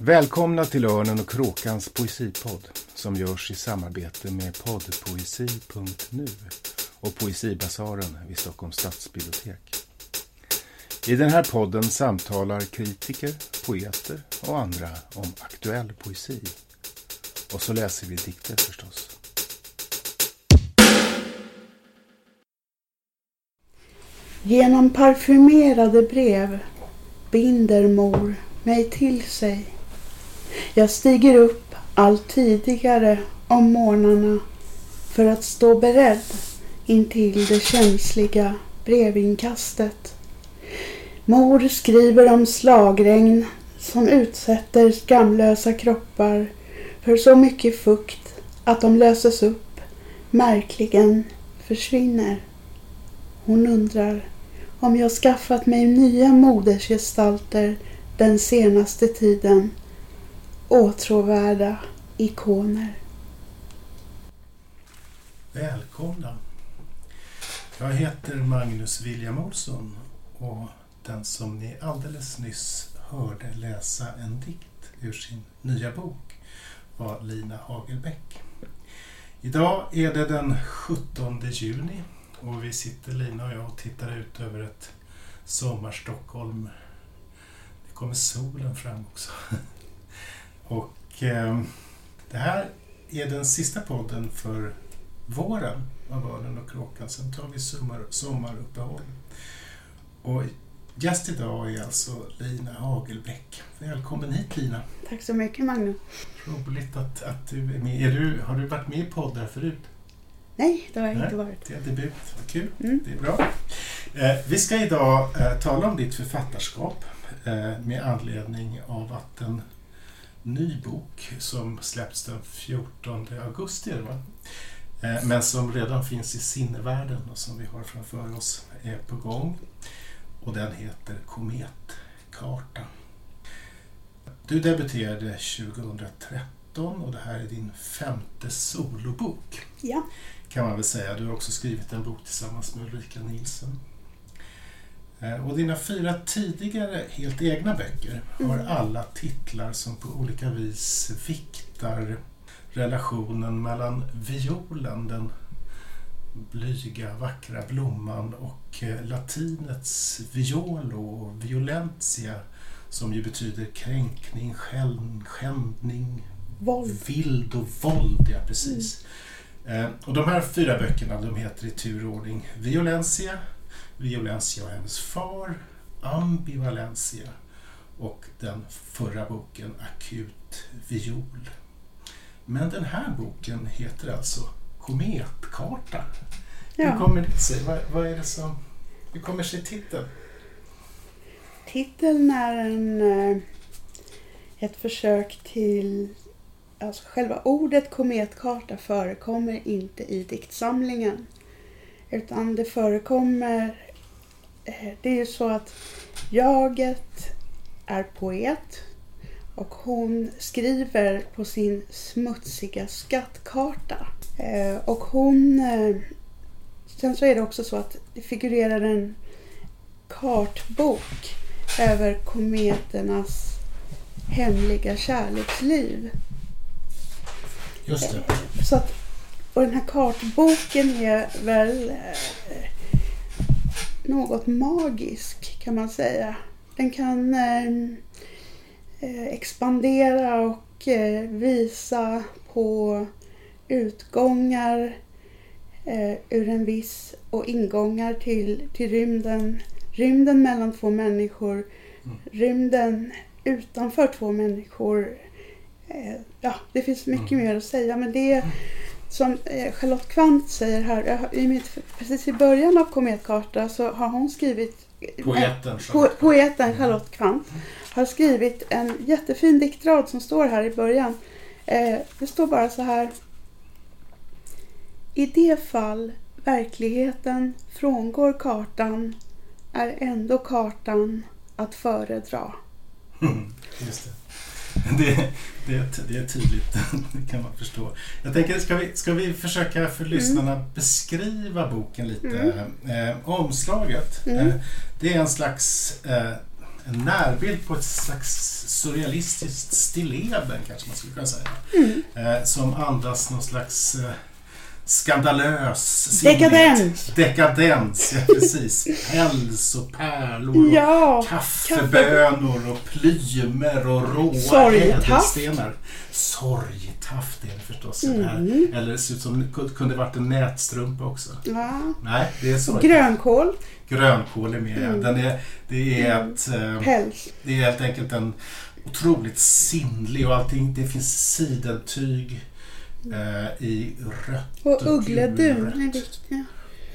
Välkomna till Örnen och Kråkans poesipodd som görs i samarbete med poddpoesi.nu och Poesibasaren vid Stockholms stadsbibliotek. I den här podden samtalar kritiker, poeter och andra om aktuell poesi. Och så läser vi dikter förstås. Genom parfymerade brev binder mor mig till sig. Jag stiger upp allt tidigare om morgnarna för att stå beredd intill det känsliga brevinkastet. Mor skriver om slagregn som utsätter skamlösa kroppar för så mycket fukt att de löses upp, märkligen försvinner. Hon undrar om jag skaffat mig nya modersgestalter den senaste tiden. Åtråvärda ikoner. Välkomna! Jag heter Magnus William Olsson och den som ni alldeles nyss hörde läsa en dikt ur sin nya bok var Lina Hagelbäck. Idag är det den 17 juni och vi sitter, Lina och jag, och tittar ut över ett sommar-Stockholm. Det kommer solen fram också och eh, det här är den sista podden för våren av Örnen och Kråkan. Sen tar vi sommar, sommaruppehåll. Och gäst idag är alltså Lina Hagelbäck. Välkommen hit Lina. Tack så mycket Magnus. Roligt att, att du är med. Är du, har du varit med i poddar förut? Nej, det har jag Nej, inte varit. Det är debut. Kul. Mm. Det är bra. Eh, vi ska idag eh, tala om ditt författarskap eh, med anledning av att en ny bok som släpps den 14 augusti va? Eh, men som redan finns i sinnevärlden och som vi har framför oss är på gång. Och den heter Kometkarta. Du debuterade 2013 och det här är din femte solobok Ja. kan man väl säga. Du har också skrivit en bok tillsammans med Ulrika Nilsson. Eh, Och dina fyra tidigare helt egna böcker har Mm. alla titlar som på olika vis viktar relationen mellan violen, den blyga, vackra blomman och eh, latinets violo och violentia som ju betyder kränkning, skändning, Våld. vild och våld, ja precis. Eh, och de här fyra böckerna de heter i turordning Violencia, Violencia och hennes far, Ambivalencia och den förra boken Akut viol. Men den här boken heter alltså Kometkarta. Hur Ja. kommer det sig? Vad, vad är det som... Hur kommer sig titeln? Titeln är en, eh, ett försök till... Alltså själva ordet kometkarta förekommer inte i diktsamlingen. Utan det förekommer... eh, Det är ju så att jaget är poet och hon skriver på sin smutsiga skattkarta. Eh, Och hon... eh, Sen så är det också så att det figurerar en kartbok över kometernas hemliga kärleksliv. Just det. Så att, och den här kartboken är väl något magisk kan man säga. Den kan eh, eh, expandera och eh, visa på utgångar eh, ur en viss och ingångar till, till rymden. Rymden mellan två människor, Mm. rymden utanför två människor. Eh, ja, det finns mycket Mm. mer att säga men det är som eh, Charlotte Kvant säger här, i mitt, precis i början av Kometkarta så har hon skrivit Poeten. Po- poeten Charlotte Kvant har skrivit en jättefin diktrad som står här i början. Eh, det står bara så här. I det fall verkligheten frångår kartan är ändå kartan att föredra. Mm, Just det. Det, det, är, det är tydligt, det kan man förstå. Jag tänker, ska vi, ska vi försöka för lyssnarna beskriva boken lite? Mm. Eh, omslaget, Mm. eh, det är en slags eh, en närbild på ett slags surrealistiskt stilleben kanske man skulle kunna säga. Mm. Eh, som andas någon slags skandalös Dekadens. sinnlighet. Dekadens, ja precis. Päls och pärlor och Ja, kaffebönor och plymer och råa ädelstenar. Sorgtaft är det förstås. den här. Mm. Eller det ser ut som det kunde varit en nätstrumpa också. ja. Nej, det är. Och grönkål, Grönkål är med. Mm. Den är, det, är ett, eh, päls. det är helt enkelt en otroligt sinnlig och allting. Det finns sidentyg eh, i rött Och och uggledun är viktiga.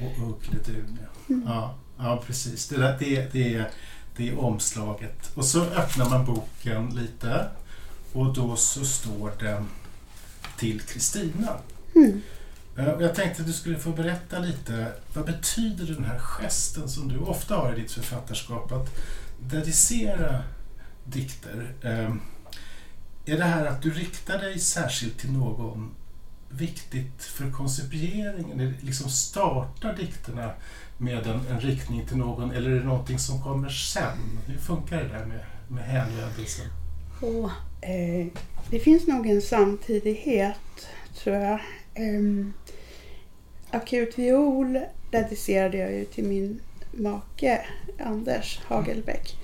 Och uggledun, ja. Mm. ja. Ja, precis. Det, där, det, det, är, det är omslaget. Och så öppnar man boken lite och då så står det till Kristina. Mm. Eh, och Jag tänkte att du skulle få berätta lite. Vad betyder den här gesten som du ofta har i ditt författarskap? Att dedicera dikter. Är det här att du riktar dig särskilt till någon viktigt för koncipieringen? Liksom startar dikterna med en, en riktning till någon eller är det någonting som kommer sen? Hur funkar det där med, med hänvändelsen? Oh, eh, det finns nog en samtidighet, tror jag. Eh, Akut viol dedicerade jag ju till min make Anders Hagelbäck.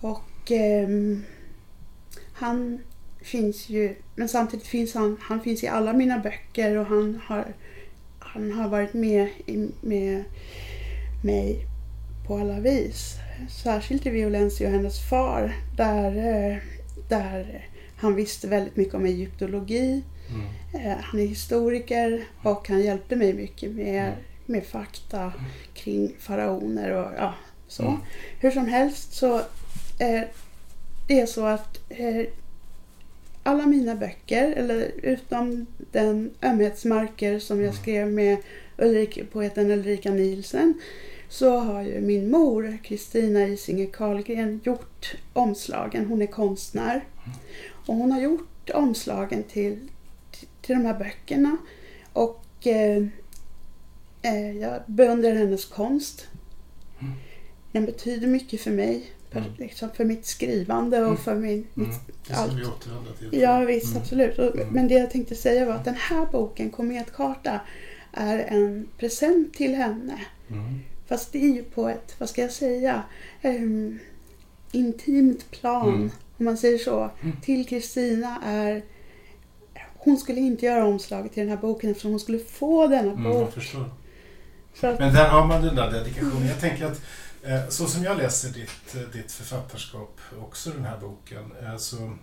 Och eh, han finns ju, men samtidigt finns han, han finns i alla mina böcker och han har, han har varit med i, med mig på alla vis. Särskilt i Violencio, hennes far, där, eh, där han visste väldigt mycket om egyptologi. Mm. Eh, Han är historiker och han hjälpte mig mycket med, med fakta kring faraoner och ja, så. Mm. Hur som helst så eh, det är så att eh, alla mina böcker, eller utom den Ömhetsmarker som jag Mm. skrev med Ulrika, poeten Ulrika Nielsen, så har ju min mor Kristina Isinger Karlgren gjort omslagen. Hon är konstnär. Och hon har gjort omslagen till, till, till de här böckerna. Och eh, eh, jag beundrar hennes konst. Mm. Den betyder mycket för mig. För, Mm. liksom, för mitt skrivande och Mm. för min, Mm. mitt Det allt. vi återvända till. Ja visst, Mm. absolut. Och, Mm. Men det jag tänkte säga var att den här boken, Kometkarta, är en present till henne. Mm. Fast det är ju på ett, vad ska jag säga, ehm, intimt plan. Mm. Om man säger så. Mm. Till Kristina är... Hon skulle inte göra omslaget till den här boken eftersom hon skulle få denna Mm, bok. Att, Men där har man den där dedikationen. Jag tänker att eh, så som jag läser ditt, eh, ditt författarskap, också den här boken, eh, så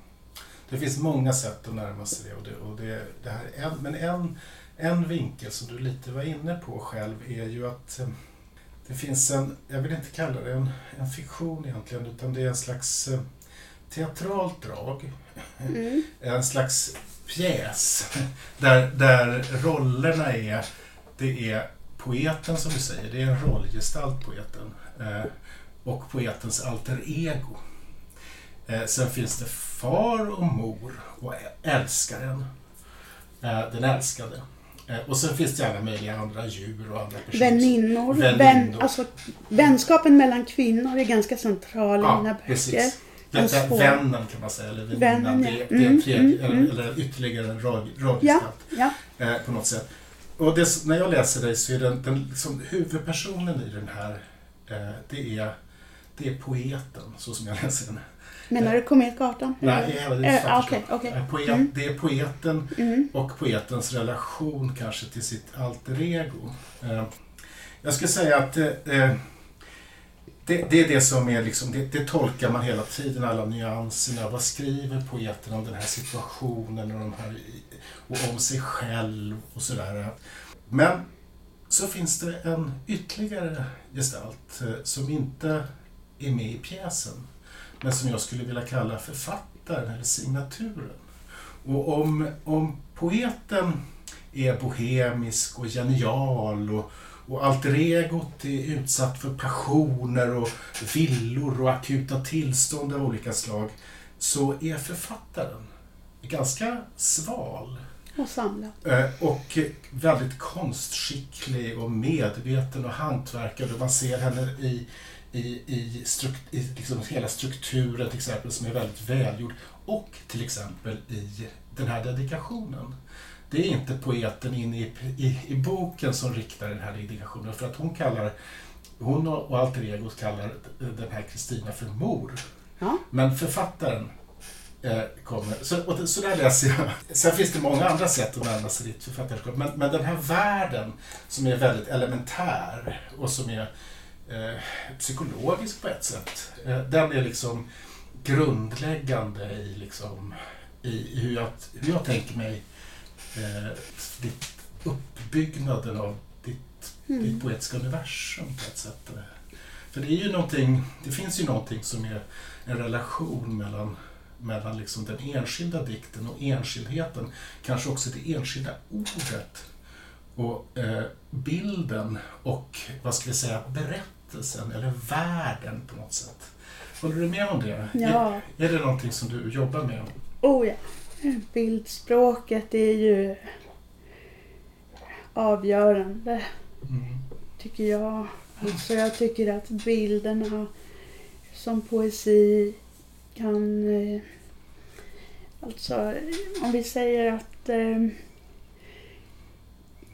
det finns många sätt att närma sig det. Och det, och det, det här är en, men en, en vinkel som du lite var inne på själv är ju att det finns en, jag vill inte kalla det en, en fiktion egentligen, utan det är en slags teatralt drag. mm, en slags pjäs där, där rollerna är, det är poeten som du säger, det är en rollgestalt poeten eh, och poetens alter ego. Eh, sen finns det far och mor och älskaren, eh, den älskade. Och sen finns det alla möjliga andra djur och andra personer. väninnor. Väninnor. Vän, alltså, vänskapen mellan kvinnor är ganska central i mina Ja, böcker. precis. En Det, det, svår- vännen kan man säga, eller väninnan. Vännen, ja. Det, det är en Mm, tredje, mm, mm. eller ytterligare en rollgestalt. Ja, eh, på något sätt. Och det, när jag läser dig så är den, den liksom, huvudpersonen i den här, eh, det, är, det är poeten, så som jag läser den. menar du Kometkartan? Nej, hela Eh, författarskap. okej, okej. Eh, Poet, Mm. Det är poeten Mm. och poetens relation kanske till sitt alter ego. Eh, jag skulle säga att eh, eh, det, det är det som är liksom, det, det tolkar man hela tiden, alla nyanserna. Vad skriver poeten om den här situationen och, de här, och om sig själv och sådär. Men så finns det en ytterligare gestalt eh, som inte är med i pjäsen, men som jag skulle vilja kalla författaren eller signaturen. Och om, om poeten är bohemisk och genial och, och alter egot är utsatt för passioner och villor och akuta tillstånd av olika slag så är författaren ganska sval och samlat. eh, och väldigt konstskicklig och medveten och hantverkare. Man ser henne i, i, i, strukt, i liksom hela strukturen till exempel som är väldigt välgjord och till exempel i den här dedikationen. Det är inte poeten inne i, i, i boken som riktar den här dedikationen för att hon kallar hon och alter egos kallar den här Kristina för mor. Ja. Men författaren kommer... Så, och, så där läser jag. Sen finns det många andra sätt att närma sig ditt författarskap. Men, men den här världen som är väldigt elementär och som är eh, psykologisk på ett sätt. Eh, den är liksom grundläggande i, liksom, i hur, jag, hur jag tänker mig eh, ditt, uppbyggnaden av ditt, Mm. ditt poetiska universum på ett sätt. För det är ju någonting, det finns ju någonting som är en relation mellan, mellan liksom den enskilda dikten och enskildheten, kanske också det enskilda ordet och eh, bilden och, vad ska vi säga, berättelsen eller världen på något sätt. Håller du med om det? Ja. Är, är det någonting som du jobbar med? Oh ja. Bildspråket är ju avgörande, Mm. tycker jag. Alltså jag tycker att bilderna som poesi kan... eh, Alltså, om vi säger att eh,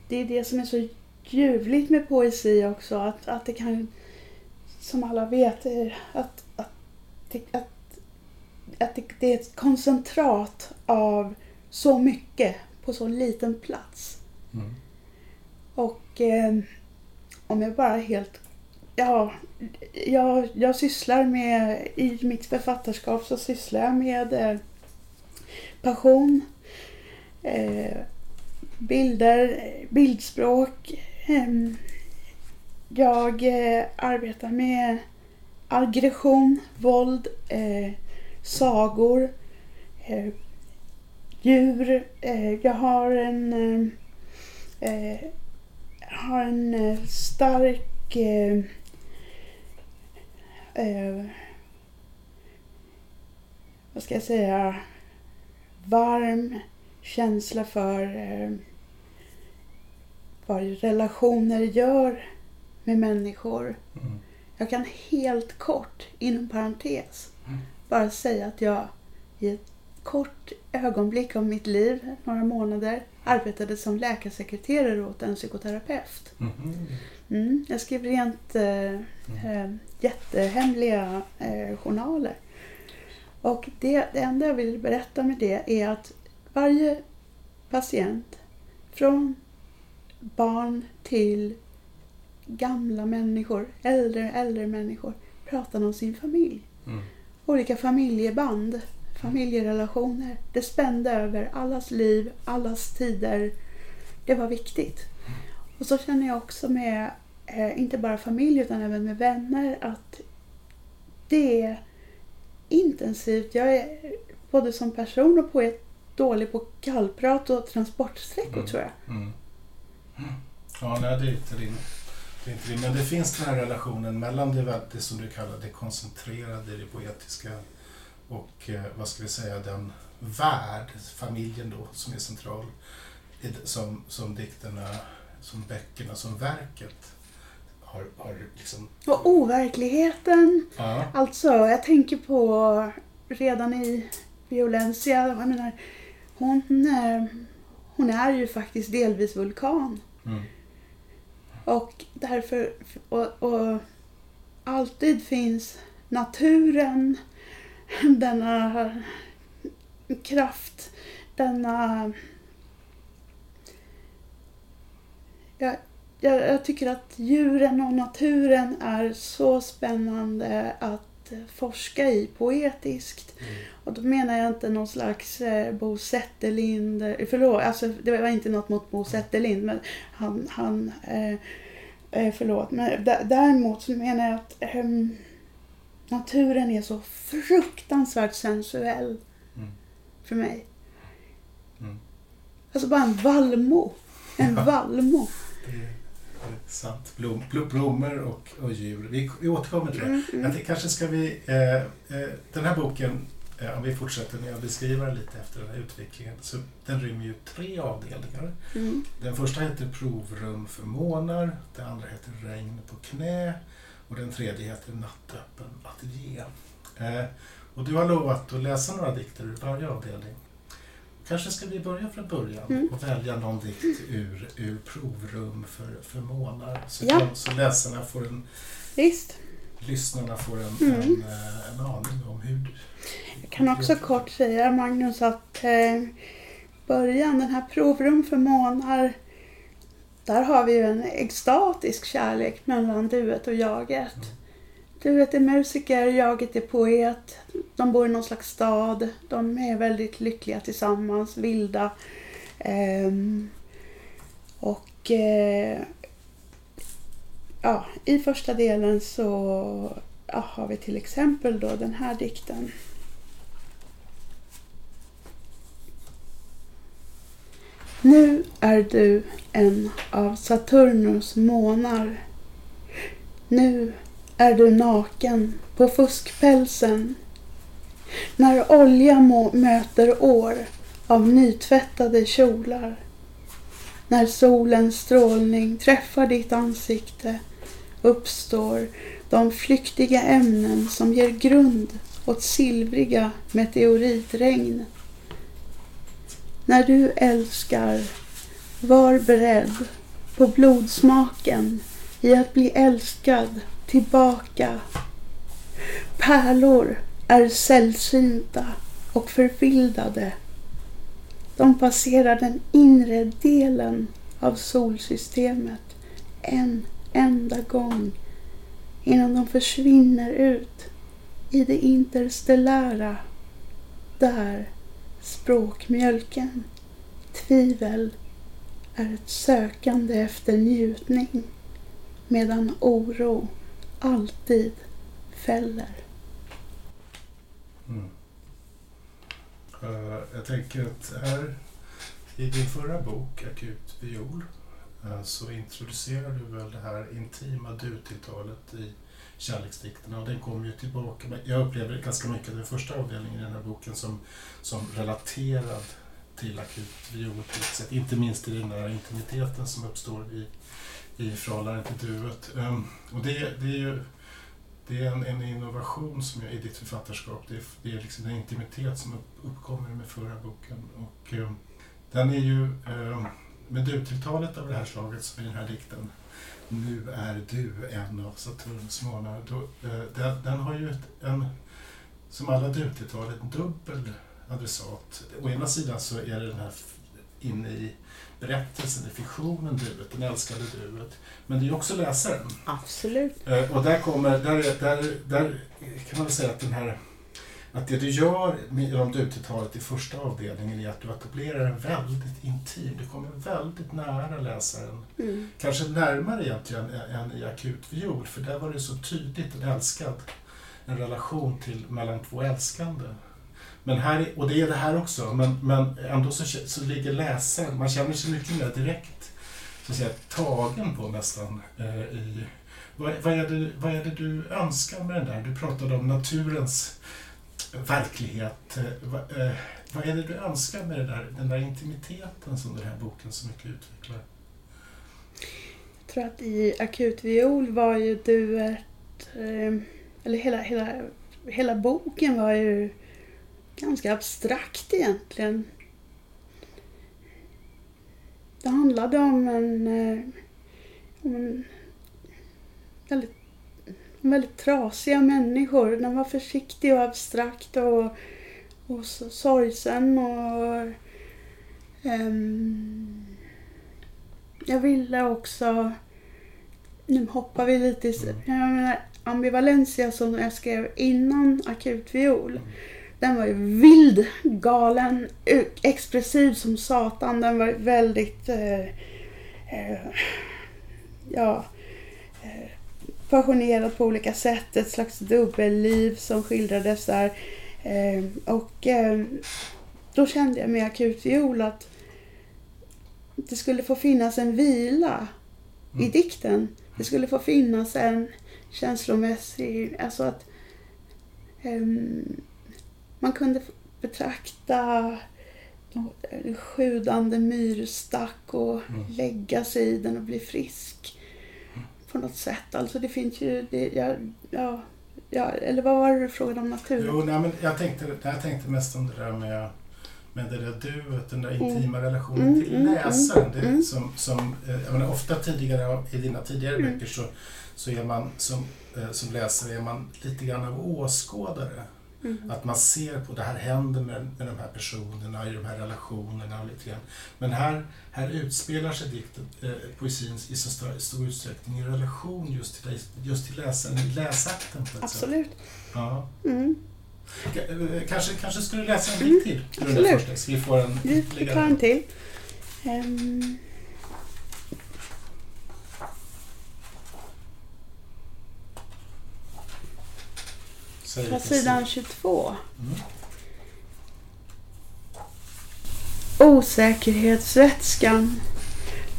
det är det som är så ljuvligt med poesi också. Att, att det kan, som alla vet, eh, att, att, att, att det, det är ett koncentrat av så mycket på så liten plats. Mm. Och eh, om jag bara helt... Ja, jag, jag sysslar med... I mitt författarskap så sysslar jag med eh, passion, eh, bilder, bildspråk. Eh, jag eh, arbetar med aggression, våld, eh, sagor, eh, djur. Eh, jag har en... Eh, eh har en eh, stark eh, eh, vad ska jag säga varm känsla för eh, vad relationer gör med människor. Mm. Jag kan helt kort, inom parentes, Mm. bara säga att jag i ett kort ögonblick av mitt liv, några månader, arbetade som läkarsekreterare åt en psykoterapeut. Mhm. Mm, jag skrev rent eh, eh, jättehemliga eh, journaler. Och det, det enda jag vill berätta med det är att varje patient, från barn till gamla människor, äldre, äldre människor, pratar om sin familj. Mm. Olika familjeband, familjerelationer. Det spände över allas liv, allas tider. Det var viktigt. Och så känner jag också med, eh, inte bara familj utan även med vänner, att det är intensivt. Jag är både som person och poet dålig på kallprat och transportsträckor Mm. tror jag. Mm. Ja, nej, det är inte din. Det är inte din. Men det finns den här relationen mellan det, det som du kallar det koncentrerade, det poetiska och eh, vad ska vi säga, den värld, familjen då, som är central, som, som dikterna, som böckerna, som verket har, har liksom... Och overkligheten. Ja, Alltså, jag tänker på redan i Violencia. Jag menar, hon, eh, hon är ju faktiskt delvis vulkan. mm, Och därför, och, och alltid finns naturen, denna kraft, denna... Jag, jag, jag tycker att djuren och naturen är så spännande att forska i poetiskt. mm, Och då menar jag inte någon slags eh, Bo Zetterlind, eh, förlåt, alltså det var inte något mot Bo Zetterlind, men han, han eh, eh, förlåt. Men däremot så menar jag att ehm, naturen är så fruktansvärt sensuell mm, för mig. mm. Alltså bara en vallmo. En vallmo. Sant. Blom, blom, blommor och, och djur. Vi, vi återkommer till det. Mm, Jag mm. tänkte, kanske ska vi... Eh, eh, den här boken, eh, om vi fortsätter med att beskriva den lite efter den här utvecklingen, så den rymmer ju tre avdelningar. Mm. Den första heter Provrum för månar, den andra heter Regn på knä och den tredje heter Nattöppen ateljé. Eh, och du har lovat att läsa några dikter ur varje avdelning. Kanske ska vi börja från början Mm. och välja någon dikt ur, ur provrum för, för månar. Så, Ja. kan, så läsarna får en, Visst. lyssnarna får en, Mm. en, eh, en aning om hur du... Jag kan också kort säga Magnus att eh, början, den här provrum för månar, där har vi ju en extatisk kärlek mellan duet och jaget. Duet är musiker, jaget är poet. De bor i någon slags stad. De är väldigt lyckliga tillsammans, vilda. Ehm, och eh, ja, i första delen så ja, har vi till exempel då den här dikten. Nu är du en av Saturnus månar. Nu är du naken på fuskpälsen. När olja må- möter år av nytvättade kjolar. När solens strålning träffar ditt ansikte uppstår de flyktiga ämnen som ger grund åt silvriga meteoritregn. När du älskar, var beredd på blodsmaken i att bli älskad tillbaka. Pärlor är sällsynta och förvildade. De passerar den inre delen av solsystemet en enda gång innan de försvinner ut i det interstellära. Där språkmjölken, tvivel, är ett sökande efter njutning medan oro alltid fäller. Mm. Eh, jag tänker att här i din förra bok, Akut viol, eh, så introducerar du väl det här intima du-tilltalet i kärleksdikterna och den kommer ju tillbaka. Jag upplever ganska mycket den första avdelningen i den här boken som, som relaterad till akut viol på ett sätt. Inte minst i den där intimiteten som uppstår i, i förhållande till duet. Um, ehm, och det, det är ju det är en, en innovation som jag, i ditt författarskap. Det är, det är liksom en intimitet som uppkommer med förra boken. Och, eh, den är ju, eh, med du-tilltalet av det här slaget som i den här dikten, Nu är du en av Saturns månar. Då, eh, den, den har ju ett, en, som alla du-tilltal, en dubbel adressat. Å ena sidan så är det den här inne i berättelsen, i fiktionen duet, den älskade duet. Men det är ju också läsaren. Absolut. Eh, Och där kommer, där, där, där kan man väl säga att den här att det du gör med om du-tilltalet i första avdelningen är att du etablerar en väldigt intim, du kommer väldigt nära läsaren. Mm. Kanske närmare egentligen än än i akut viol, för där var det så tydligt en älskad, en relation till, mellan två älskande. Men här, och det är det här också, men, men ändå så, så ligger läsaren, man känner sig mycket mer direkt så att säga, tagen på nästan eh, i vad, vad, är det, vad är det du önskar med den där? Du pratade om naturens verklighet. Eh, vad, eh, vad är det du önskar med det där, den där intimiteten som den här boken så mycket utvecklar? Jag tror att i akutviol var ju duet, eh, eller hela, hela, hela boken var ju ganska abstrakt egentligen. Det handlade om en, eh, om en väldigt, om väldigt trasiga människor. Den var försiktig och abstrakt och, och så sorgsen och um, jag ville också, nu hoppar vi lite, i- jag menar, ambivalensia som jag skrev innan akutviol. Den var ju vild, galen, expressiv som satan. Den var väldigt, eh, eh, ja, eh, passionerad på olika sätt. Ett slags dubbelliv som skildrades där. Eh, och eh, då kände jag med akutviol att det skulle få finnas en vila i Mm. dikten. Det skulle få finnas en känslomässig, alltså att ehm, man kunde betrakta en sjudande myrstack och Mm. lägga sig i den och bli frisk. på något sätt. Alltså det finns ju, det, ja, ja, ja, eller vad var det du frågade om natur? Jo, nej, men jag, tänkte, jag tänkte mest om det där med, med det där duet, den där intima relationen Mm, till mm, läsaren. Det, mm. som, som, eh, jag menar, ofta tidigare, i dina tidigare Mm. böcker så, så är man som, eh, som läsare är man lite grann av åskådare. Mm. Att man ser på det här händer med, med de här personerna i de här relationerna. Och lite grann. Men här, här utspelar sig dikten, eh, poesin i så stor, stor utsträckning i relation just till, just till läsaren, i läsakten på ett sätt. Absolut. Ja. Mm. Eh, Kanske, kanske skulle du läsa en Mm, dikt till? där absolut. vi får en Vi, vi tar en till. Ehm, Vilken sidan sida. 22. Mm. Osäkerhetsvätskan.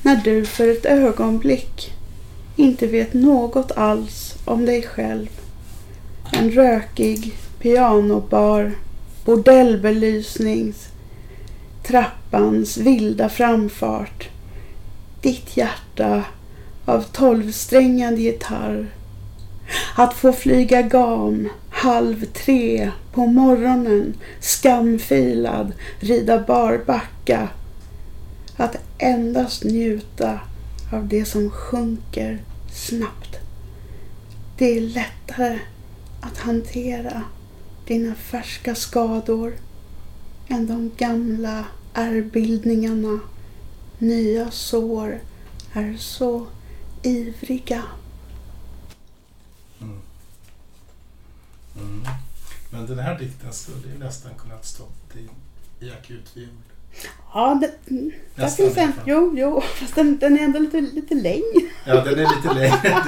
När du för ett ögonblick inte vet något alls om dig själv. En rökig pianobar, bordellbelysnings, trappans vilda framfart. Ditt hjärta av tolvsträngad gitarr. Att få flyga gam halv tre på morgonen, skamfilad, rida barbacka. Att endast njuta av det som sjunker snabbt. Det är lättare att hantera dina färska skador än de gamla ärrbildningarna. Nya sår är så ivriga. Mm. Men den här dikten skulle ju nästan kunnat stått i, i akutviol. Ja, det, mm, där finns en. Jo, jo, fast den, den är ändå lite, lite längre. Ja, den är lite längre.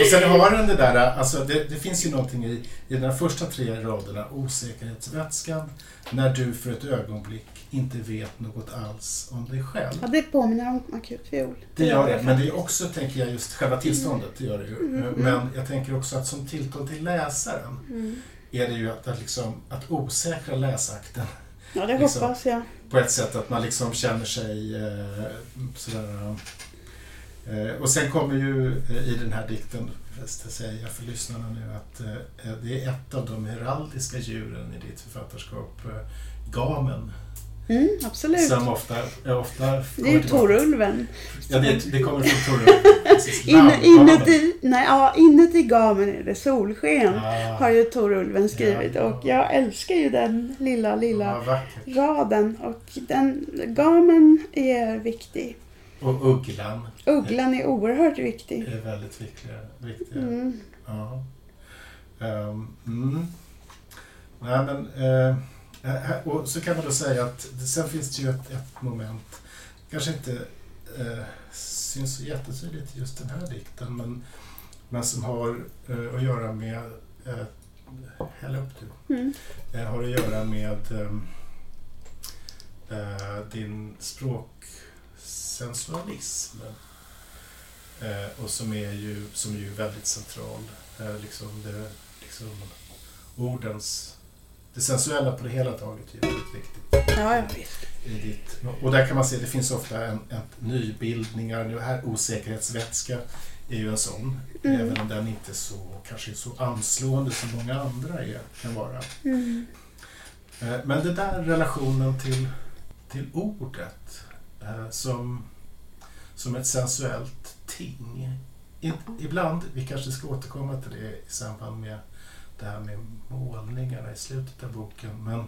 Och sen har den det där, alltså det, det finns ju någonting i, i de första tre raderna, osäkerhetsvätskan, när du för ett ögonblick inte vet något alls om dig själv. Ja, det påminner om akutviol. Det gör det, men det är också, tänker jag, just själva tillståndet, det gör det ju. Mm, mm. Men jag tänker också att som tilltal till läsaren Mm. är det ju att, att, liksom, att osäkra läsakten Ja, det Liksom. hoppas jag. på ett sätt att man liksom känner sig eh, sådär... Eh, och sen kommer ju eh, i den här dikten, jag säger för lyssnarna nu, att eh, det är ett av de heraldiska djuren i ditt författarskap, eh, gamen, Mm, absolut. som ofta, ofta Det är ju. Torulven. Ja, det, det kommer från Torulven. In, inuti, nej, ja, inuti gamen är det solsken. Ah, Har ju Torulven skrivit. Ja. Och jag älskar ju den lilla, lilla vackert. raden. Och den, gamen är viktig. Och ugglan Ugglan är oerhört viktig. är väldigt viktig. viktig. Mm. Ja. Ehm, mm. Nej, men, här- och så kan man då säga att sen finns det ju ett, ett moment, kanske inte eh, syns så jättetydligt i just den här dikten, men, men som har eh, att göra med, eh, häll upp du, Mm. eh, har att göra med ehm, eh, din språksensualism. Eh, och som är ju, som är ju väldigt central. Eh, liksom det, liksom ordens... Det sensuella på det hela taget är väldigt viktigt. Ja, ja. I ditt, och där kan man se, det finns ofta en, en nybildningar. Nu här osäkerhetsvätska är ju en sån. Mm. Även om den inte så, kanske är så anslående som många andra är, kan vara. Mm. Eh, Men det där relationen till, till ordet eh, som, som ett sensuellt ting. Ibland, vi kanske ska återkomma till det i samband med det här med målningarna i slutet av boken. Men,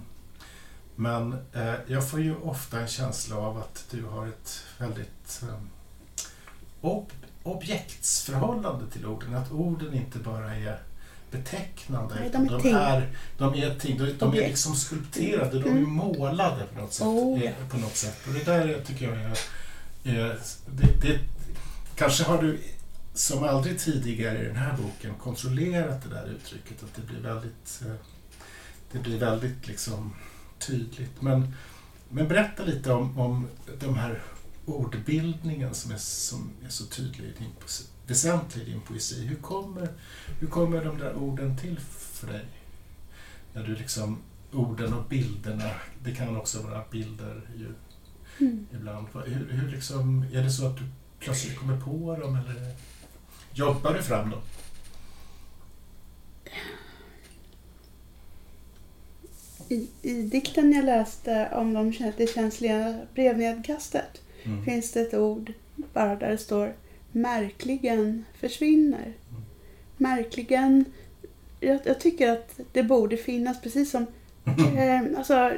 men eh, jag får ju ofta en känsla av att du har ett väldigt eh, ob, objektsförhållande till orden. Att orden inte bara är betecknande. Nej, de är ting. är, de är ting. De, de är liksom skulpterade, de är Mm. målade på något sätt. Oh, eh, på något sätt. Och det där tycker jag är... är det, det, kanske har du som aldrig tidigare i den här boken kontrollerat det där uttrycket. Att det blir väldigt, eh, det blir väldigt liksom tydligt. Men, men berätta lite om, om de här ordbildningen som är, som är så tydlig i din poesi, väsentlig i din poesi. Hur kommer, hur kommer de där orden till för dig? När du liksom, orden och bilderna, det kan också vara bilder ju Mm. ibland. Hur, hur liksom, är det så att du plötsligt kommer på dem eller? Jobbar du fram dem? I, I dikten jag läste om de, det känsliga brevnedkastet Mm. finns det ett ord bara där det står märkligen försvinner. Märkligen, jag, jag tycker att det borde finnas precis som, eh, alltså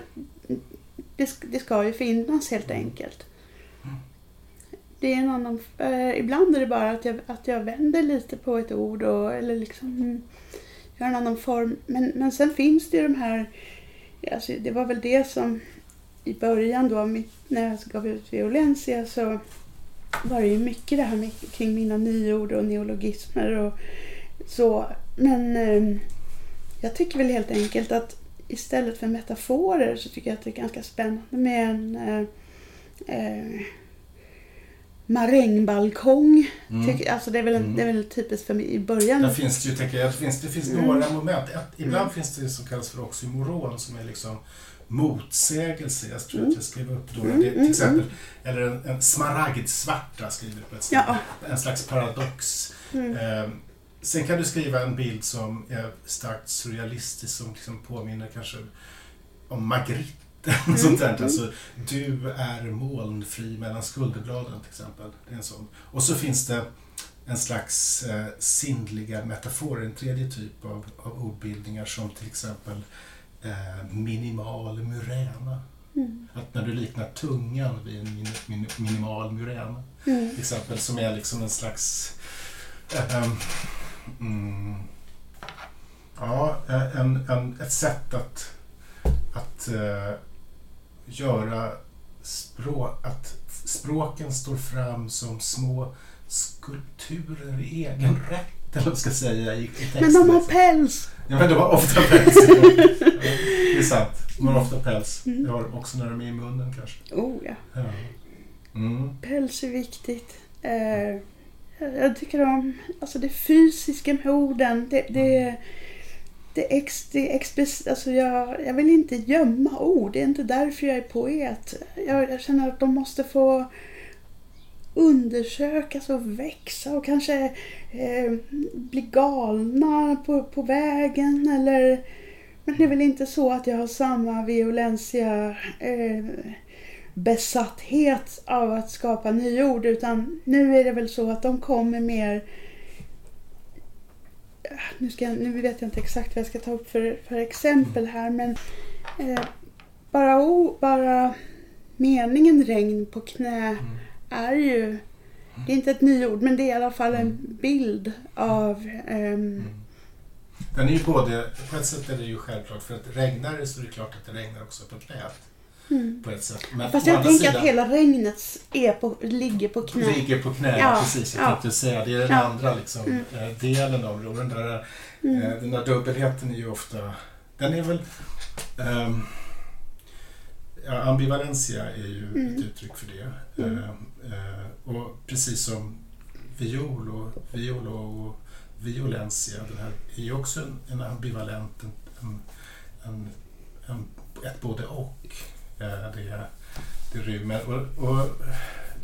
det, det ska ju finnas helt enkelt. Det är en annan, eh, ibland är det bara att jag, att jag vänder lite på ett ord och, eller liksom mm, gör en annan form. Men, men sen finns det ju de här, alltså det var väl det som i början då mitt, när jag gav ut Violencia så var det ju mycket det här med, kring mina nyord och neologismer och så. Men eh, jag tycker väl helt enkelt att istället för metaforer så tycker jag att det är ganska spännande med en eh, eh, marängbalkong. Mm. Tycker- Alltså det är, väl, Mm. det är väl typiskt för mig i början. Där finns det ju, tänker jag, det finns, det finns Mm. några moment. Ett, ibland Mm. finns det som kallas för oxymoron som är liksom motsägelse. Jag tror att jag skrev upp då. Mm, Det, till mm, exempel, eller en, en smaragdsvarta skriver du på ett ställe. Ja. En slags paradox. Eh, sen kan du skriva en bild som är starkt surrealistisk som liksom påminner kanske om Magritte. Mm. Sånt där. mm. Alltså, du är molnfri mellan skulderbladen till exempel. Det är en sån. Och så finns det en slags eh, sinnliga metaforer, en tredje typ av, av ordbildningar som till exempel eh, minimal muräna. Mm. Att när du liknar tungan vid en min, min, minimal muräna Mm. till exempel som är liksom en slags ehm, mm, ja, en, en, ett sätt att, att eh, göra språk, att språken står fram som små skulpturer i egen rätt, eller vad ska säga i, i texten. Men de har päls! Ja, men de har ofta päls. Det är sant. De har ofta päls. Mm. Det har de också när de är i munnen kanske. Oh ja, Ja. Mm. päls är viktigt. Eh, jag, tycker om alltså det fysiska med orden. Det, det, det, ex, det expres, alltså jag, jag vill inte gömma ord. Det är inte därför jag är poet. Jag, jag känner att de måste få undersökas och växa och kanske eh, bli galna på, på vägen eller men det är väl inte så att jag har samma violensia eh, besatthet av att skapa nya ord utan nu är det väl så att de kommer mer nu, ska jag, nu vet jag inte exakt vad jag ska ta upp för, för exempel här men eh, bara, o, bara meningen regn på knä Mm. är ju det är inte ett nyord men det är i alla fall en bild av ehm, Mm. Den är ju både, på ett sätt är det ju självklart, för att regnar det så är det klart att det regnar också på knät. Mm. På ett sätt. Men Fast jag tänker sidan, att hela regnet är på, ligger på knä. ligger på knä, Ja, precis. Jag ja. tänkte säga, det är den Ja. andra liksom, Mm. eh, delen av den där, Mm. eh, den där dubbelheten är ju ofta, den är väl ehm, Ja, ambivalentia är ju Mm. ett uttryck för det. Eh, eh, och precis som viol och, viol och violentia, den här är ju också en, en ambivalent, en, en, en, en, ett både och. Eh, det, det rymmer. Och, och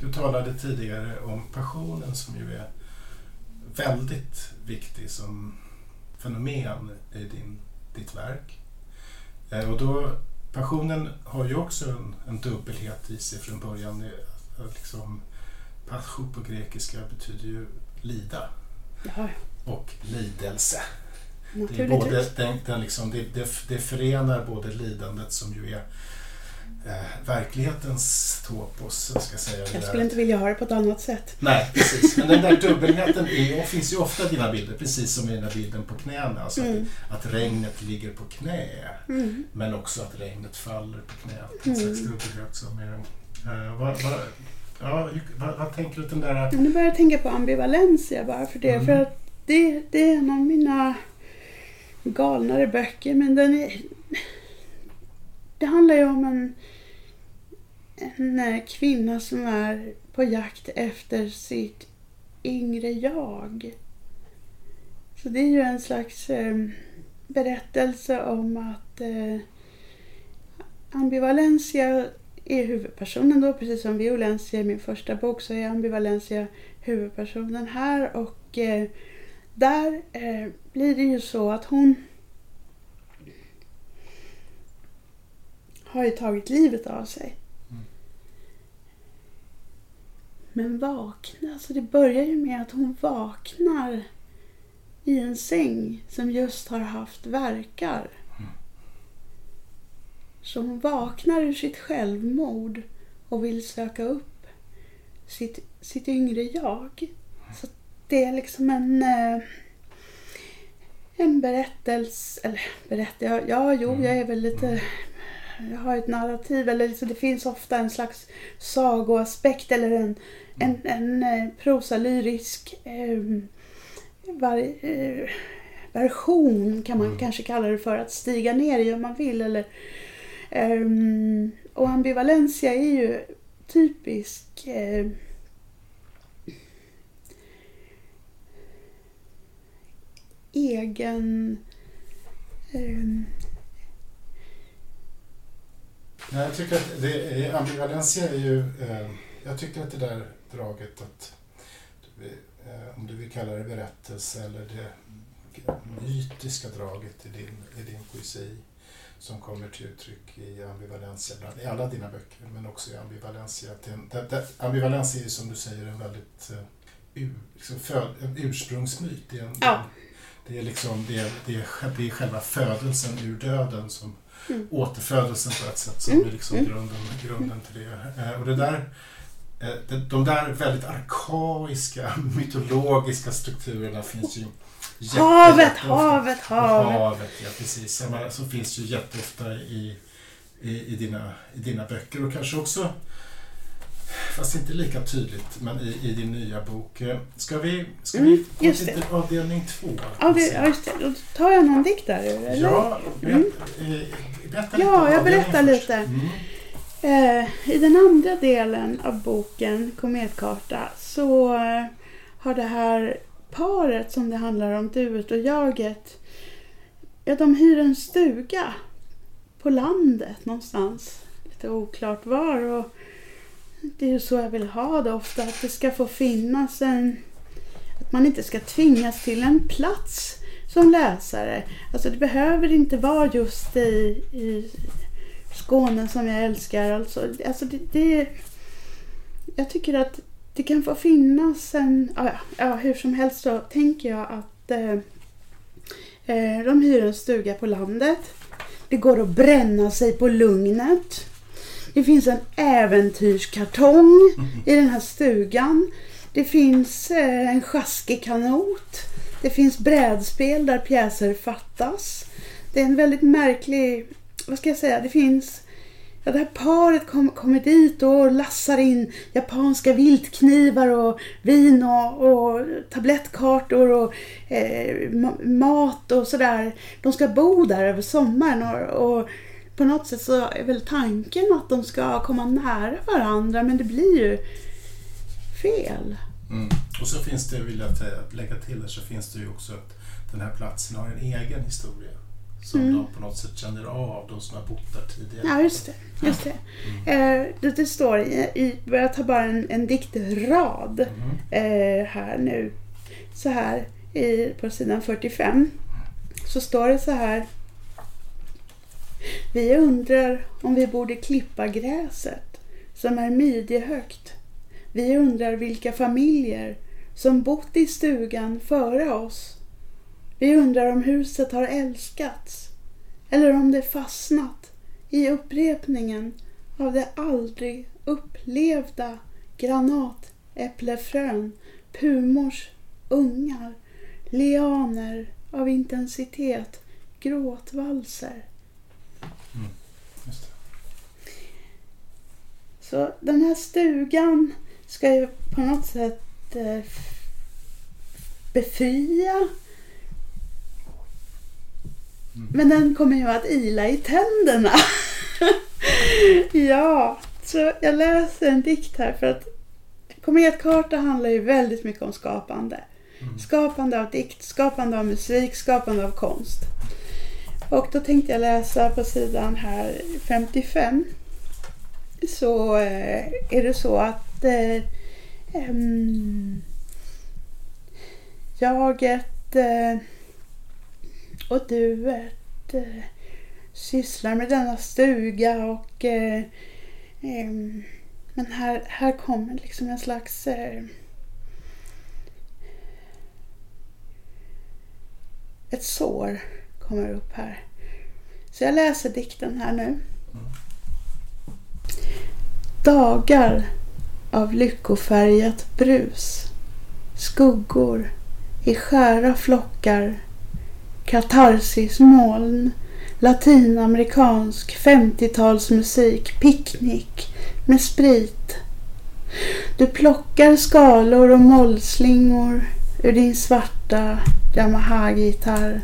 du talade tidigare om passionen som ju är väldigt viktig som fenomen i din, ditt verk. Eh, och då, passionen har ju också en, en dubbelhet i sig från början. Liksom, pascho på grekiska betyder ju lida Ja, och lidelse. Det, är både, den, den liksom, det, det, det förenar både lidandet som ju är eh, verklighetens topos, jag ska säga. det Jag skulle inte vilja ha det på ett annat sätt. Nej, precis. Men den där dubbelheten är, och finns ju ofta i dina bilder, precis som i den där bilden på knäna. Alltså Mm. att, att regnet ligger på knä, Mm. men också att regnet faller på knä. En Mm. slags dubbelhet som är... Eh, vad, vad, ja, vad, vad tänker du den där... Nu börjar jag tänka på ambivalensia bara för det. Mm. För att det, det är en av mina galnare böcker. Men den är... Det handlar ju om en, en eh, kvinna som är på jakt efter sitt yngre jag. Så det är ju en slags eh, berättelse om att eh, ambivalensia är huvudpersonen då, precis som violensia i min första bok så är ambivalensia huvudpersonen här och Och eh, där eh, blir det ju så att hon har ju tagit livet av sig. Mm. Men vakna, alltså det börjar ju med att hon vaknar i en säng som just har haft verkar. Mm. Så hon vaknar ur sitt självmord och vill söka upp sitt, sitt yngre jag. Så det är liksom en, eh, en berättelse, eller berättelse, ja jo Mm. jag är väl lite, jag har ett narrativ, eller liksom, det finns ofta en slags sagoaspekt eller en, en, en eh, prosalyrisk eh, var, eh, version kan man Mm. kanske kalla det för, att stiga ner i om man vill. Eller, ehm, och ambivalentia är ju typisk eh, egen ehm, Nej, jag tycker att det är, ambivalensia är ju... Eh, jag tycker att det där draget att... Eh, om du vill kalla det berättelse eller det mytiska draget i din, i din poesi som kommer till uttryck i ambivalensia, i alla dina böcker, men också i ambivalensia. Att det, är en- det, det, ambivalensia är ju som du säger en väldigt ur, liksom föd, en ursprungsmyt. Det är, en, Ja. det är liksom det är, det, är, det är själva födelsen ur döden som Mm. återfödelsen på ett sätt som Mm, är liksom mm. grunden, grunden till det. Eh, Och det där, eh, de, de där väldigt arkaiska, mytologiska strukturerna finns ju jätte- havet, jätteofta. havet, havet. Havet, ja precis. Jag menar, så finns ju jätteofta i, i, i, dina, i dina böcker och kanske också, fast inte lika tydligt, men i, i din nya bok. Eh, Ska vi, ska Mm, vi gå till det. avdelning två? Ja, det, ja, just det. Då tar jag någon dikt där ur, eller? Ja, berätta, Mm. eh, berätta Ja, lite om jag berättar först. lite. Mm. Eh, I den andra delen av boken, Kometkarta, så eh, har det här paret som det handlar om, duet och jaget, ja, de hyr en stuga på landet någonstans. Lite oklart var. Och det är ju så jag vill ha det ofta, att det ska få finnas en... Att man inte ska tvingas till en plats som läsare. Alltså det behöver inte vara just i, i Skåne som jag älskar. Alltså, alltså det, det, jag tycker att det kan få finnas en... Ja, ja, hur som helst så tänker jag att eh, eh, de hyr en stuga på landet. Det går att bränna sig på lugnet. Det finns en äventyrskartong i den här stugan. Det finns eh, en sjaskig kanot. Det finns brädspel där pjäser fattas. Det är en väldigt märklig, vad ska jag säga, det finns Ja, det här paret kom, kommer dit och lassar in japanska viltknivar och vin och, och tablettkartor och eh, mat och sådär. De ska bo där över sommaren och, och på något sätt så är väl tanken att de ska komma nära varandra men det blir ju fel. Mm. Och så finns det, vill jag lägga till här, så finns det ju också att den här platsen har en egen historia. Som Mm. de på något sätt känner av, de som har bott där tidigare. Ja, just det. Just det. Mm. Eh, det, det står i, i, jag tar bara en, en diktrad Mm. eh, här nu. Så här i, på sidan 45. Så står det så här. Vi undrar om vi borde klippa gräset som är midjehögt. Vi undrar vilka familjer som bott i stugan före oss. Vi undrar om huset har älskats eller om det fastnat i upprepningen av det aldrig upplevda granatäpplefrön, pumors ungar, lianer av intensitet, gråtvalser. Just det. Så den här stugan ska ju på något sätt eh, befria. Mm. Men den kommer ju att ila i tänderna. ja, så jag läser en dikt här för att Kometkarta handlar ju väldigt mycket om skapande. Mm. Skapande av dikt, skapande av musik, skapande av konst. Och då tänkte jag läsa på sidan här 55. Så eh, är det så att eh, jaget eh, och duet eh, sysslar med denna stuga och eh, men här, här kommer liksom en slags eh, ett sår kommer upp här. Så jag läser dikten här nu. Mm. Dagar av lyckofärgat brus. Skuggor i skära flockar. Katarsismoln. Latinamerikansk 50-talsmusik. Picknick med sprit. Du plockar skalor och mollslingor ur din svarta Yamaha-gitarr.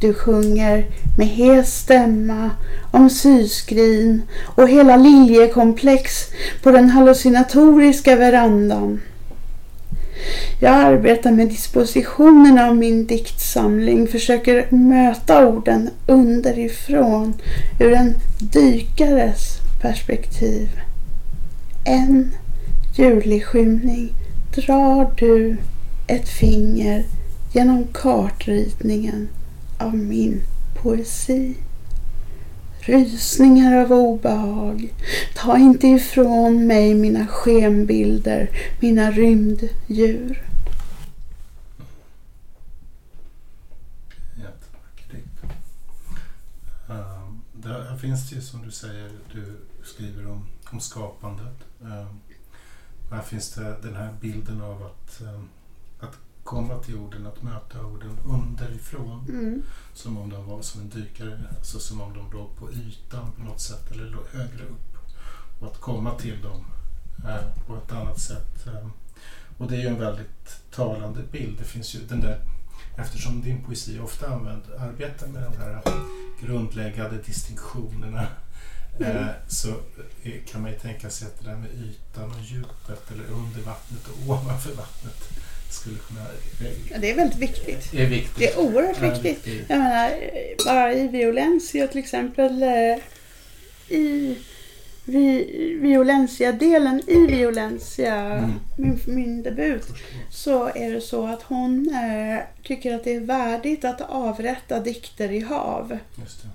Du sjunger med hes stämma om syskrin och hela liljekomplex på den hallucinatoriska verandan. Jag arbetar med dispositionerna av min diktsamling, försöker möta orden underifrån ur en dykares perspektiv. En ljuvlig skymning drar du ett finger genom kartritningen av min poesi. Rysningar av obehag. Ta inte ifrån mig mina skenbilder, mina rymddjur. Ehm, där, här finns det ju som du säger, du skriver om, om skapandet. Um, här finns det den här bilden av att, att komma till orden, att möta orden underifrån. Mm. Som om de var som en dykare, alltså som om de låg på ytan på något sätt eller låg högre upp. Och att komma till dem eh, på ett annat sätt. Eh. Och det är ju en väldigt talande bild. Det finns ju den där, eftersom din poesi ofta använd, arbetar med de här grundläggande distinktionerna Mm. eh, så eh, kan man ju tänka sig att det där med ytan och djupet eller under vattnet och ovanför vattnet skulle kunna... Ja, det är väldigt viktigt. är viktigt. Det är oerhört Ja, viktigt. viktigt. Jag menar, bara i Violencia till exempel. eh, I vi, Violencia-delen i Violencia, Mm. min, min debut, så är det så att hon eh, tycker att det är värdigt att avrätta dikter i hav. Det.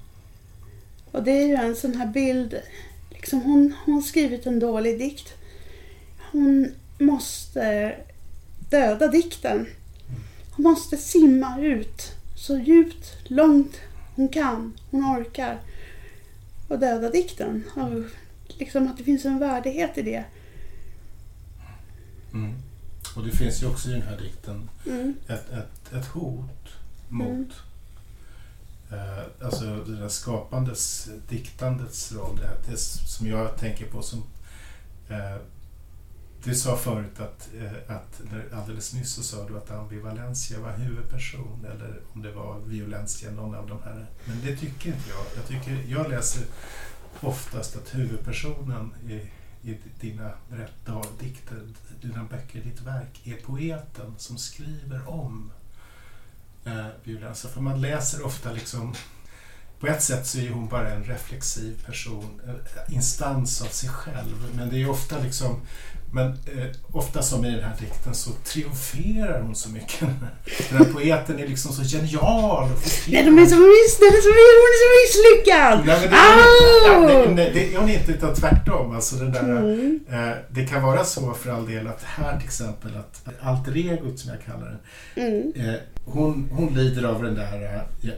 Och det är ju en sån här bild. Liksom hon hon har skrivit en dålig dikt. Hon måste döda dikten. Hon måste simma ut så djupt, långt hon kan, hon orkar. Och döda dikten. Och liksom att det finns en värdighet i det. Mm. Och det finns ju också i den här dikten Mm. ett, ett, ett hot mot eh, alltså det där skapandets, diktandets roll. Det, här, det som jag tänker på som eh, du sa förut att, eh, att alldeles nyss så sa du att ambivalensia var huvudperson eller om det var violensia, någon av de här. Men det tycker inte jag. Jag, tycker, jag läser oftast att huvudpersonen i, i dina berättar, dikter, dina böcker, ditt verk är poeten som skriver om eh, violensia. För man läser ofta liksom på ett sätt så är hon bara en reflexiv person, en instans av sig själv. Men det är ofta liksom men eh, ofta som i den här dikten så triumferar hon så mycket. Den här poeten är liksom så genial. Nej, de är så miss, den är så, hon är så misslyckad! Nej, men det, ja, nej, nej, det är hon inte, utan tvärtom. Alltså den där, Mm. eh, det kan vara så för all del att här till exempel att alter egot som jag kallar den, Mm. eh, hon, hon lider av den där, eh,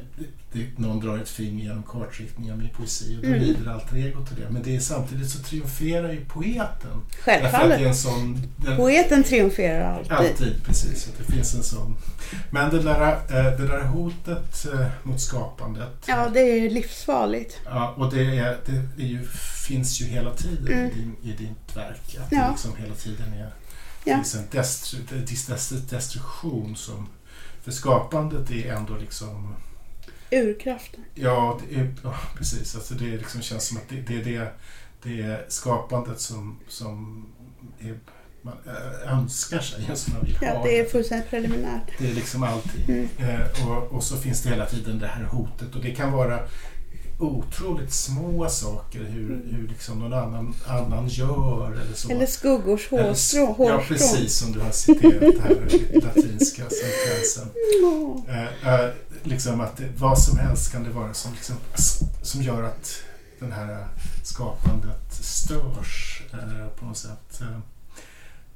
det, någon drar ett finger genom kartriktningen av min poesi och då Mm. lider alter egot till det. Men det är samtidigt så triumferar ju poeten. Därför att det Självfallet. är en sån... Den, Poeten triumferar alltid. Alltid, precis. Att det finns en sån. Men det där, eh, det där hotet eh, mot skapandet. Ja, det är livsfarligt. Ja, och det, är, det är ju, finns ju hela tiden Mm. i, din, i ditt verk. Att Ja. det liksom hela tiden är Ja. finns en destru, destruktion som... För skapandet är ändå liksom... Urkraften. Ja, det är, ja precis. Alltså det liksom, känns som att det, det, det, det är skapandet som, som är, man äh, önskar sig, som man vill Ja, det är fullständigt preliminärt. Det är liksom alltid. Mm. Eh, och, och så finns det hela tiden det här hotet och det kan vara otroligt små saker, hur, hur liksom någon annan, annan gör eller så. Eller skuggors hårstrå. Ja, precis som du har citerat här i latinska sentensen. Ja. Eh, eh, liksom att det, vad som helst kan det vara som, liksom, som gör att den här skapandet störs eh, på något sätt.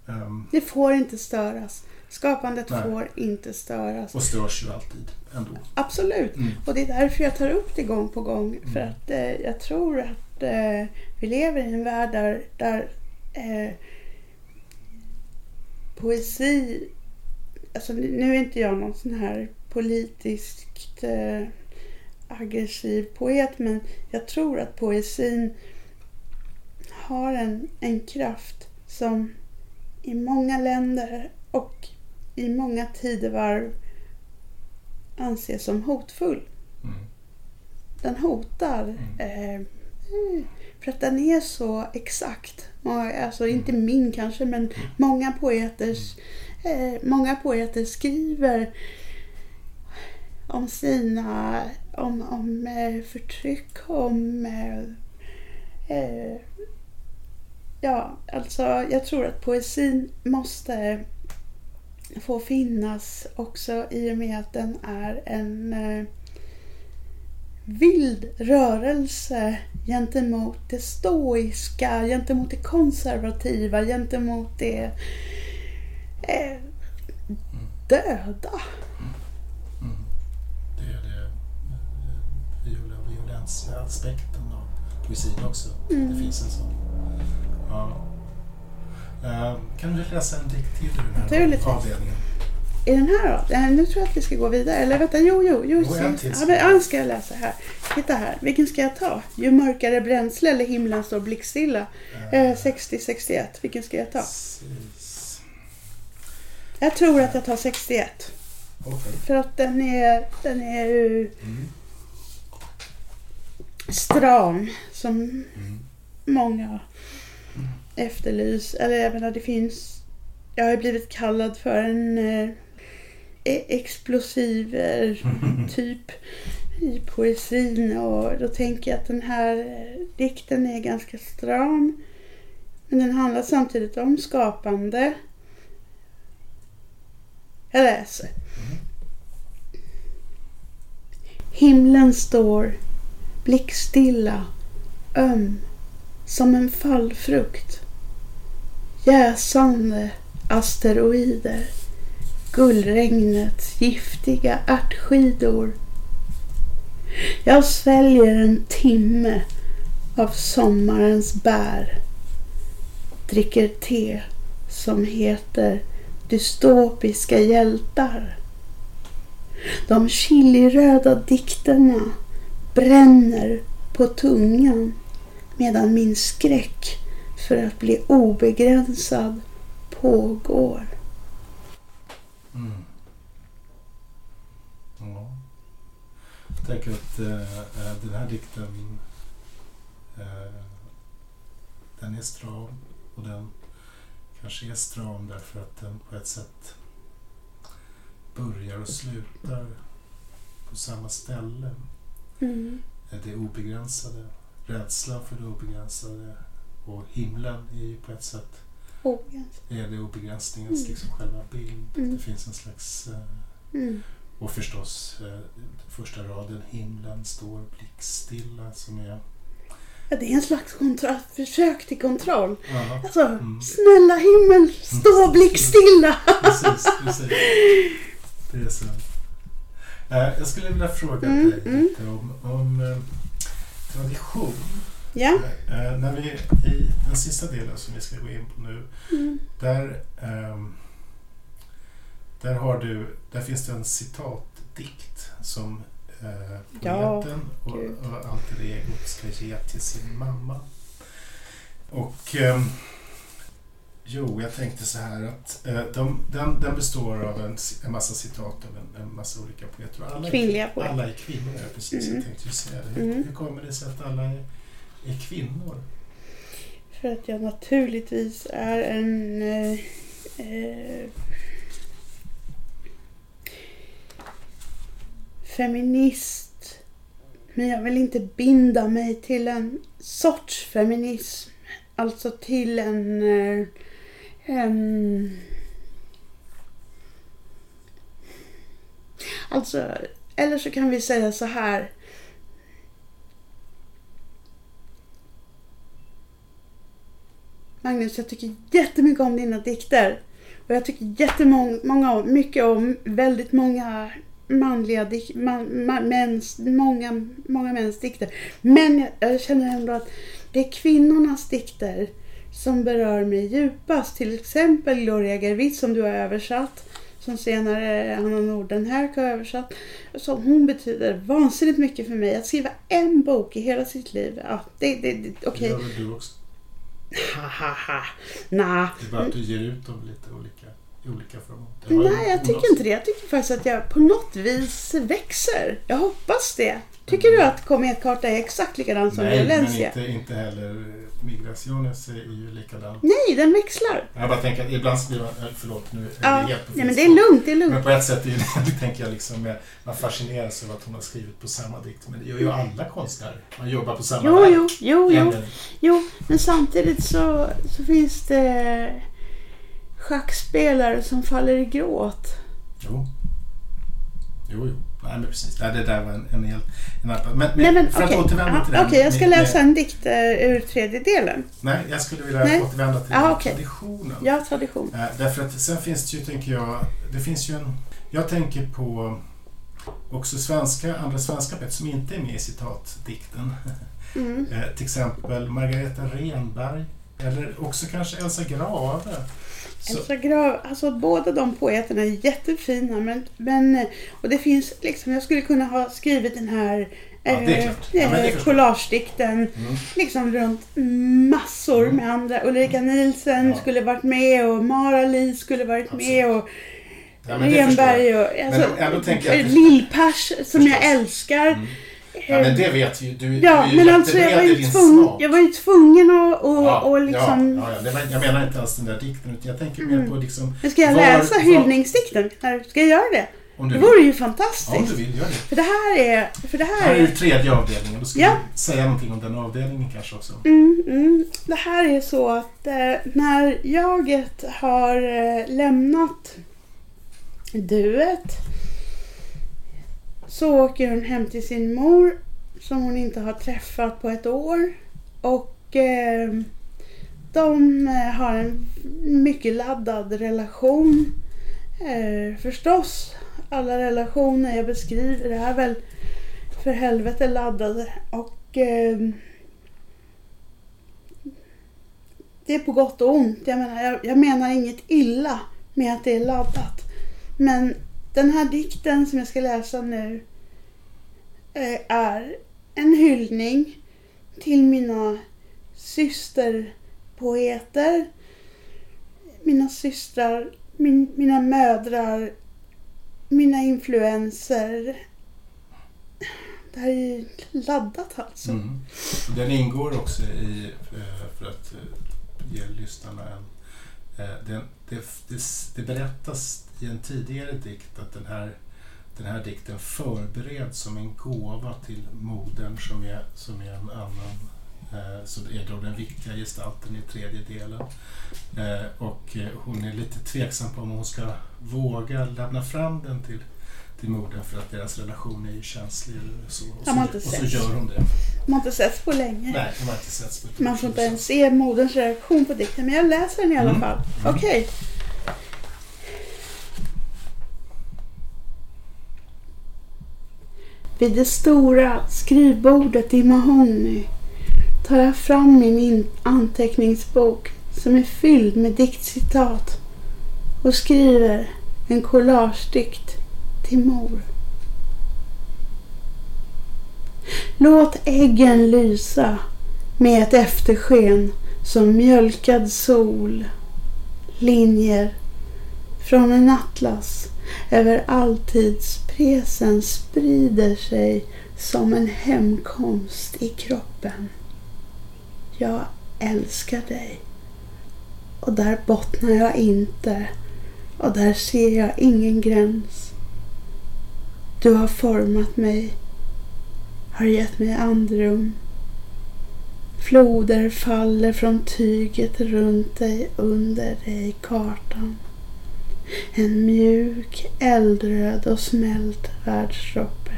Ehm, Det får inte störas. Skapandet Nej. får inte störas. och störs ju alltid ändå. Absolut. Mm. Och det är därför jag tar upp det gång på gång. För Mm. att eh, jag tror att eh, vi lever i en värld där, där eh, poesi... Alltså nu nu är inte jag någon sån här politiskt eh, aggressiv poet men jag tror att poesin har en, en kraft som i många länder och i många tidevarv anses som hotfull. Mm. Den hotar. Eh, mm, för att den är så exakt. Alltså inte min kanske men många poeters eh, Många poeter skriver om sina om, om eh, förtryck, om eh, eh, Ja, alltså jag tror att poesin måste få finnas också i och med att den är en eh, vild rörelse gentemot det stoiska, gentemot det konservativa, gentemot det eh, döda. Mm. Det är det eh, viola, aspekten av poesin också. Mm. Det finns en sån. Ja. Eh, kan du läsa en dikt till ur den här avdelningen? Är den här då? Eh, Nu tror jag att vi ska gå vidare. Eller vänta, jo, jo, jo. Jo, en till ja, men, ska jag läsa här. Titta här. Vilken ska jag ta? Ju mörkare bränsle eller himlen står blickstilla. Eh, 60-61. Vilken ska jag ta? Precis. Jag tror att jag tar 61. Okej. För att den är, den är ju Mm. stram. Som Mm. många efterlyser. Eller jag menar det finns. Jag har ju blivit kallad för en eh, e- explosiv eh, typ i poesin och då tänker jag att den här eh, dikten är ganska stram. Men den handlar samtidigt om skapande. Jag läser. Himlen står blickstilla, öm som en fallfrukt. Jäsande asteroider, Gullregnet. giftiga ärtskidor. Jag sväljer en timme av sommarens bär. Dricker te som heter dystopiska hjältar. De chiliröda dikterna bränner på tungan medan min skräck för att bli obegränsad pågår. Mm. Ja. Jag tänker att eh, eh, den här dikten eh, den är stram och den kanske är stram därför att den på ett sätt börjar och slutar på samma ställe. Mm. Eh, Det obegränsade, rädslan för det obegränsade och himlen är ju på ett sätt Obegränsad. är det obegränsningens Mm. liksom själva bild. Mm. Det finns en slags eh, Mm. Och förstås eh, första raden, himlen står blickstilla som är... Ja, det är en slags kontroll, försök till kontroll. Ja, Alltså, Mm. snälla himmel, stå blickstilla! precis, precis. Det är så. Eh, jag skulle vilja fråga Mm, dig mm. lite om, om eh, tradition. Ja. Eh, när vi i den sista delen som vi ska gå in på nu, Mm. där, ehm, där, har du, där finns det en citatdikt som eh, Ja, poeten och, gud. och alter egot ska ge till sin mamma. Och ehm, jo, jag tänkte så här att eh, de, den, den består av en, en massa citat av en, en massa olika poeter. Alla Kvinnliga poeter. Alla är kvinnor, ja, precis. Mm. Jag tänkte ju säga det. Hur, Mm. hur kommer det sig att alla är, är kvinnor? För att jag naturligtvis är en eh, eh, feminist Men jag vill inte binda mig till en sorts feminism. Alltså till en... Um, alltså, eller så kan vi säga så här. Magnus, jag tycker jättemycket om dina dikter. Och jag tycker jättemånga, mycket om väldigt många manliga dik, man, man, mäns, många, många mäns dikter. Men jag, jag känner ändå att det är kvinnornas dikter som berör mig djupast. Till exempel Gloria Gervitz som du har översatt. Som senare Anna Nordenhärk har översatt. Så hon betyder vansinnigt mycket för mig. Att skriva en bok i hela sitt liv. Ja, det, det, det, Det okej. gör väl du också? Ha, ha, ha. Nah. Det är bara att du ger ut dem lite olika, olika. Det Nej, jag tycker inte det. Jag tycker faktiskt att jag på något vis växer. Jag hoppas det. Tycker du att Kometkarta är exakt likadan som Nej, men Violencia? inte, inte heller Migraciones är ju likadan. Nej, den växlar. Jag bara tänker att ibland skriver man, eh, förlåt nu är Ja, helt på nej, men det är lugnt, det är lugnt. Men på ett sätt är tänker jag liksom, man fascineras över att hon har skrivit på samma dikt. Men det gör ju alla konstnärer. Man jobbar på samma Jo, jo, jo, jo, jo. Men samtidigt så, så finns det schackspelare som faller i gråt. Jo. Jo, jo. Nej, men precis. Nej, det där var en, en helt... En annan, men, Nej, men för okej. att återvända Ja, till den. Okej, jag ska med- läsa en dikt eh, ur tredje delen. Nej, jag skulle vilja Nej. återvända till den okej. traditionen. Ja, tradition. Eh, Därför att sen finns det ju, tänker jag, det finns ju en... Jag tänker på också svenska, andra svenska poeter som inte är med i citatdikten. Mm. Eh, till exempel Margareta Renberg. Eller också kanske Elsa Grave. Elsa Grav, alltså båda de poeterna är jättefina men, men eh, och det finns liksom, jag skulle kunna ha skrivit den här Ja, är eh. Ja, eh, collagedikten mm. liksom runt massor Mm. med andra. Ulrika Nielsen Ja. skulle varit med och Mara Li skulle varit Absolut. med och ja, jag. Renberg och alltså, jag att- Lill-Pers som jag Förstås. älskar. Mm. Ja, men det vet ju du. Ja, du men alltså jag var, ju tvungen, jag var ju tvungen att och, Ja, och liksom... ja, ja. Det var, jag menar inte alls den där dikten utan jag tänker mer Mm. på liksom... Men ska jag Var- läsa var- hyllningsdikten? Här, Ska jag göra det? Om Det du vore vill. ju Ja, om fantastiskt. du vill, gör det. För det här är... För det här Här är är... ju tredje avdelningen. Då ska Ja. vi säga någonting om den avdelningen kanske också. Mm, mm. Det här är så att eh, när jaget har eh, lämnat duet så åker hon hem till sin mor som hon inte har träffat på ett år. Och eh, de eh, har en mycket laddad relation. Eh, förstås, alla relationer jag beskriver är väl för helvete laddade. Och eh, det är på gott och ont. Jag menar, jag, jag menar inget illa med att det är laddat. Men den här dikten som jag ska läsa nu eh, är en hyllning till mina systerpoeter, mina systrar, min, mina mödrar, mina influenser. Det här är ju laddat alltså. Mm. Den ingår också i, eh, för att eh, ge lyssnarna en... Det, det, det, det berättas i en tidigare dikt att den här, den här dikten förbereds som en gåva till modern som är, som är en annan eh, som är då den viktiga gestalten i tredje delen. Eh, Och eh, hon är lite tveksam på om hon ska våga lämna fram den till, till modern för att deras relation är ju känslig. Eller så. Och, så, och så gör hon det. Man har inte setts på länge. Nej, de har inte setts på Man får inte ens se moderns reaktion på dikten, men jag läser den i alla Mm. fall. Mm. Okej. Vid det stora skrivbordet i mahogny tar jag fram min anteckningsbok som är fylld med diktcitat och skriver en collagedikt till mor. Låt äggen lysa med ett eftersken som mjölkad sol. Linjer från en atlas över alltidspresen sprider sig som en hemkomst i kroppen. Jag älskar dig. Och där bottnar jag inte. Och där ser jag ingen gräns. Du har format mig. har gett mig andrum. Floder faller från tyget runt dig, under dig kartan. En mjuk, eldröd och smält världsdroppe.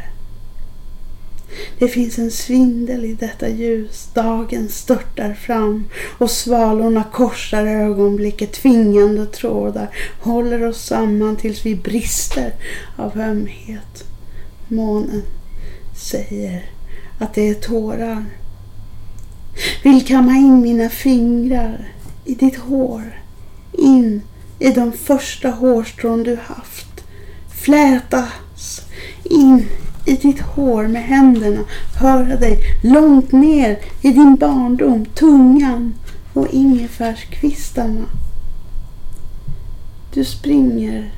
Det finns en svindel i detta ljus. Dagen störtar fram och svalorna korsar ögonblicket. Tvingande trådar håller oss samman tills vi brister av ömhet. Månen säger att det är tårar. Vill kamma in mina fingrar i ditt hår. In i de första hårstrån du haft. Flätas in i ditt hår med händerna. Höra dig långt ner i din barndom. Tungan och ingefärskvistarna. Du springer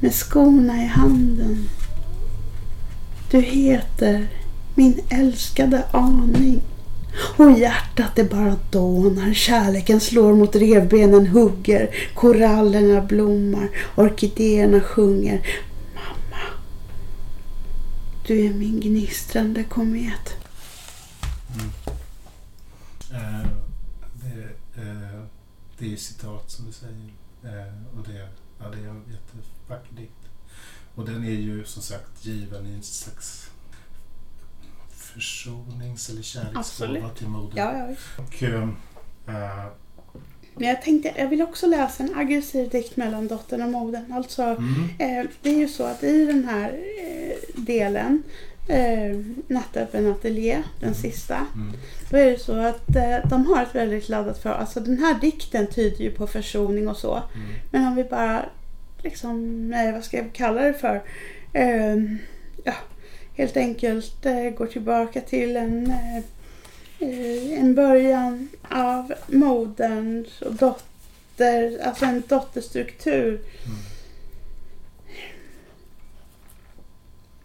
med skorna i handen. Du heter min älskade aning. Och hjärtat är bara dånar. Kärleken slår mot revbenen, hugger. Korallerna blommar. Orkidéerna sjunger. Mamma, du är min gnistrande komet. Mm. Eh, det, eh, det är citat som du säger. Eh, och det, ja, det är en jättevacker dikt. Och den är ju som sagt given i en slags försonings eller kärleksgåva till moder. Ja, ja. Och, äh, Men jag tänkte, jag vill också läsa en aggressiv dikt mellan dottern och modern. Alltså, mm, eh, det är ju så att i den här eh, delen, eh, Nattöppen ateljé, den Mm. sista, mm, då är det så att eh, de har ett väldigt laddat för, alltså den här dikten tyder ju på försoning och så. mm, Men om vi bara liksom, nej, vad ska jag kalla det för? Helt enkelt eh, går tillbaka till en, eh, eh, en början av moderns och dotter, alltså en dotterstruktur. mm.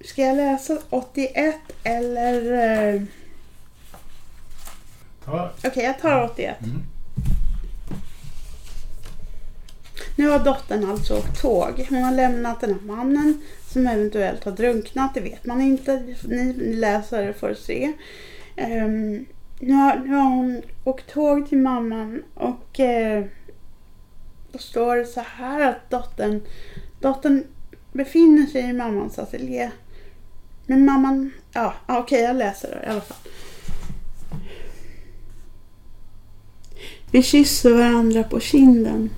Ska jag läsa 81 eller? Ta, Okej, jag tar 81. mm, Nu har dottern alltså åkt tåg. Hon har lämnat den här mannen som eventuellt har drunknat. Det vet man inte. Ni läsare får se. Um, nu, har, nu har hon åkt tåg till mamman och uh, då står det så här att dottern, dottern befinner sig i mammans ateljé. Men mamman, ja okej okej jag läser det i alla fall. Vi kysser varandra på kinden.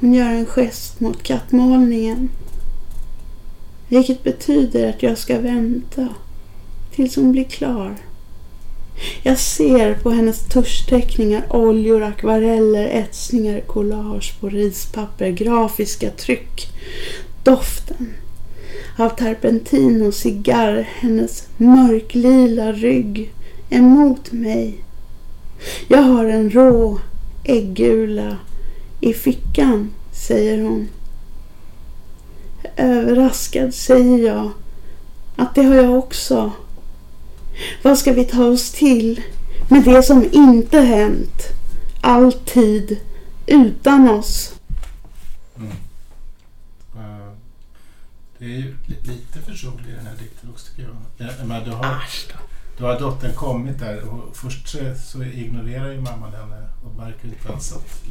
Hon gör en gest mot kattmålningen. Vilket betyder att jag ska vänta tills hon blir klar. Jag ser på hennes tuschteckningar, oljor, akvareller, etsningar, collage på rispapper, grafiska tryck. Doften av terpentin och cigarr, hennes mörklila rygg emot mig. Jag har en rå äggula i fickan, säger hon. Överraskad säger jag att det har jag också. Vad ska vi ta oss till med det som inte hänt? Alltid utan oss. mm. Eh, Det är ju li- lite försonlig i den här dikten också tycker jag. jag men du, har, då har dottern kommit där och först så, så ignorerar ju mamman henne och märker inte ens att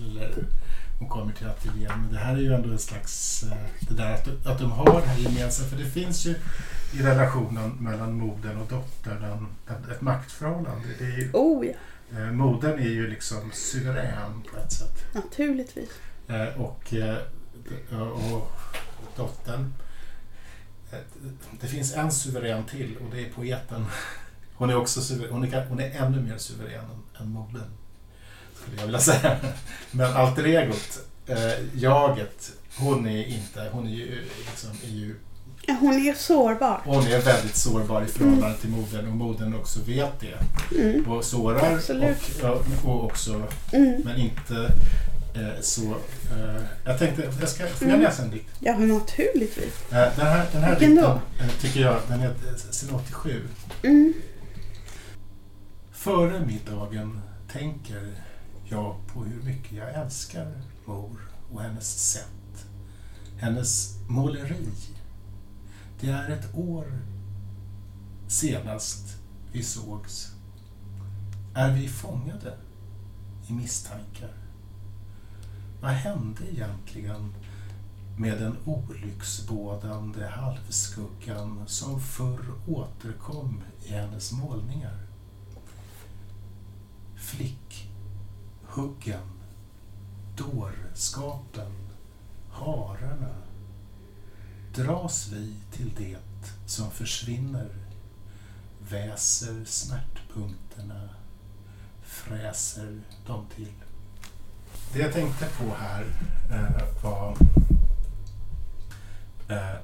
hon kommer till ateljén. Men det här är ju ändå en slags, eh, det där att, att de har det här gemensamt. För det finns ju i relationen mellan modern och dottern ett, maktförhållande. Det är ju, Oh ja, eh, modern är ju liksom suverän på ett sätt. naturligtvis. Eh, och, och dottern. Det finns en suverän till och det är poeten. Hon är, också suver- hon är, hon är ännu mer suverän än, än modern. Skulle jag vilja säga. Men alter egot, eh, jaget, hon är inte, hon är ju, liksom, är ju Hon är sårbar. hon är väldigt sårbar i förhållande till modern och modern också vet det. Mm. Och sårar Absolut. och, och också Mm. men inte eh, så... Eh, jag tänkte, jag ska, får jag Mm. läsa en dikt? Ja, men naturligtvis. Eh, den här, den här Vilken dikten då? eh, tycker jag, den är eh, sin 87. Mm. Före middagen tänker jag på hur mycket jag älskar mor och hennes sätt. Hennes måleri. Det är ett år senast vi sågs? Är vi fångade i misstankar? Vad hände egentligen med den olycksbådande halvskuggan som förr återkom i hennes målningar? Huggen, dårskapen, hararna. Dras vi till det som försvinner, väser smärtpunkterna, fräser dem till. Det jag tänkte på här eh, var eh,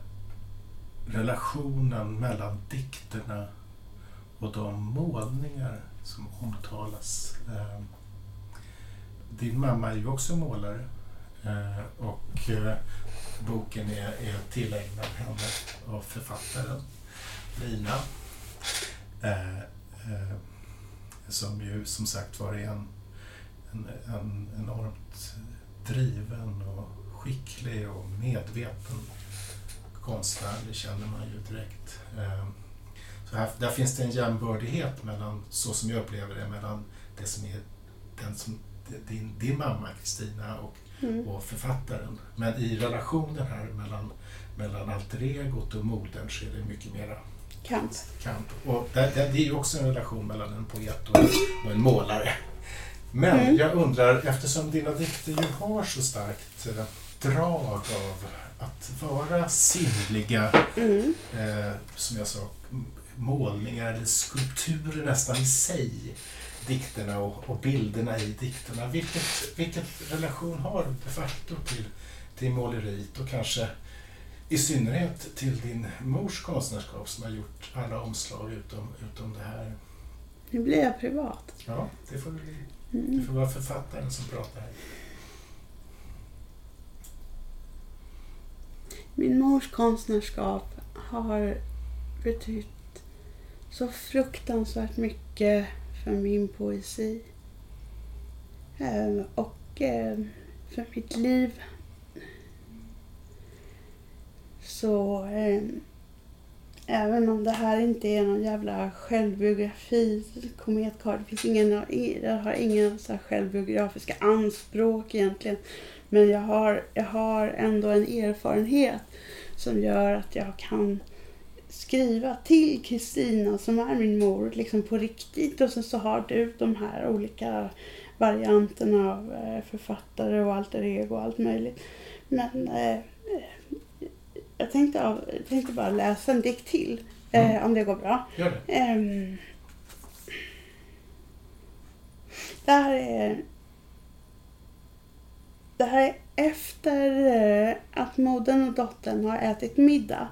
relationen mellan dikterna och de målningar som omtalas. Eh, din mamma är ju också målare eh, och eh, boken är, är tillägnad henne av författaren Lina. Eh, som ju som sagt var är en, en, en enormt driven och skicklig och medveten konstnär, det känner man ju direkt. Så här, där finns det en jämbördighet mellan, så som jag upplever det, mellan det som är den som, din, din mamma Kristina och, Mm. och författaren. Men i relationen här mellan, mellan alter egot och modern så är det mycket mera Kamp. kamp. Och det, det, det är ju också en relation mellan en poet och en, och en målare. Men Mm. jag undrar, eftersom dina dikter ju har så starkt eh, drag av att vara sinnliga, Mm. eh, som jag sa, målningar eller skulpturer nästan i sig, dikterna och, och bilderna i dikterna. Vilket, vilken relation har du de facto till, till måleriet och kanske i synnerhet till din mors konstnärskap som har gjort alla omslag utom, utom det här. Nu blir jag privat. Ja, det får, bli, det Mm. får vara författaren som pratar här. Min mors konstnärskap har betytt så fruktansvärt mycket för min poesi. Ehm, och eh, för mitt liv. Så ehm, även om det här inte är någon jävla självbiografi, Kometkar, det finns ingen, jag har inga så här självbiografiska anspråk egentligen. Men jag har, jag har ändå en erfarenhet som gör att jag kan skriva till Kristina som är min mor liksom på riktigt och sen så har du de här olika varianterna av eh, författare och alter ego och allt möjligt. Men eh, jag, tänkte, av- jag tänkte bara läsa en dikt till eh, Mm. om det går bra. Gör det. Ehm, det här är... Det här är efter eh, att modern och dottern har ätit middag.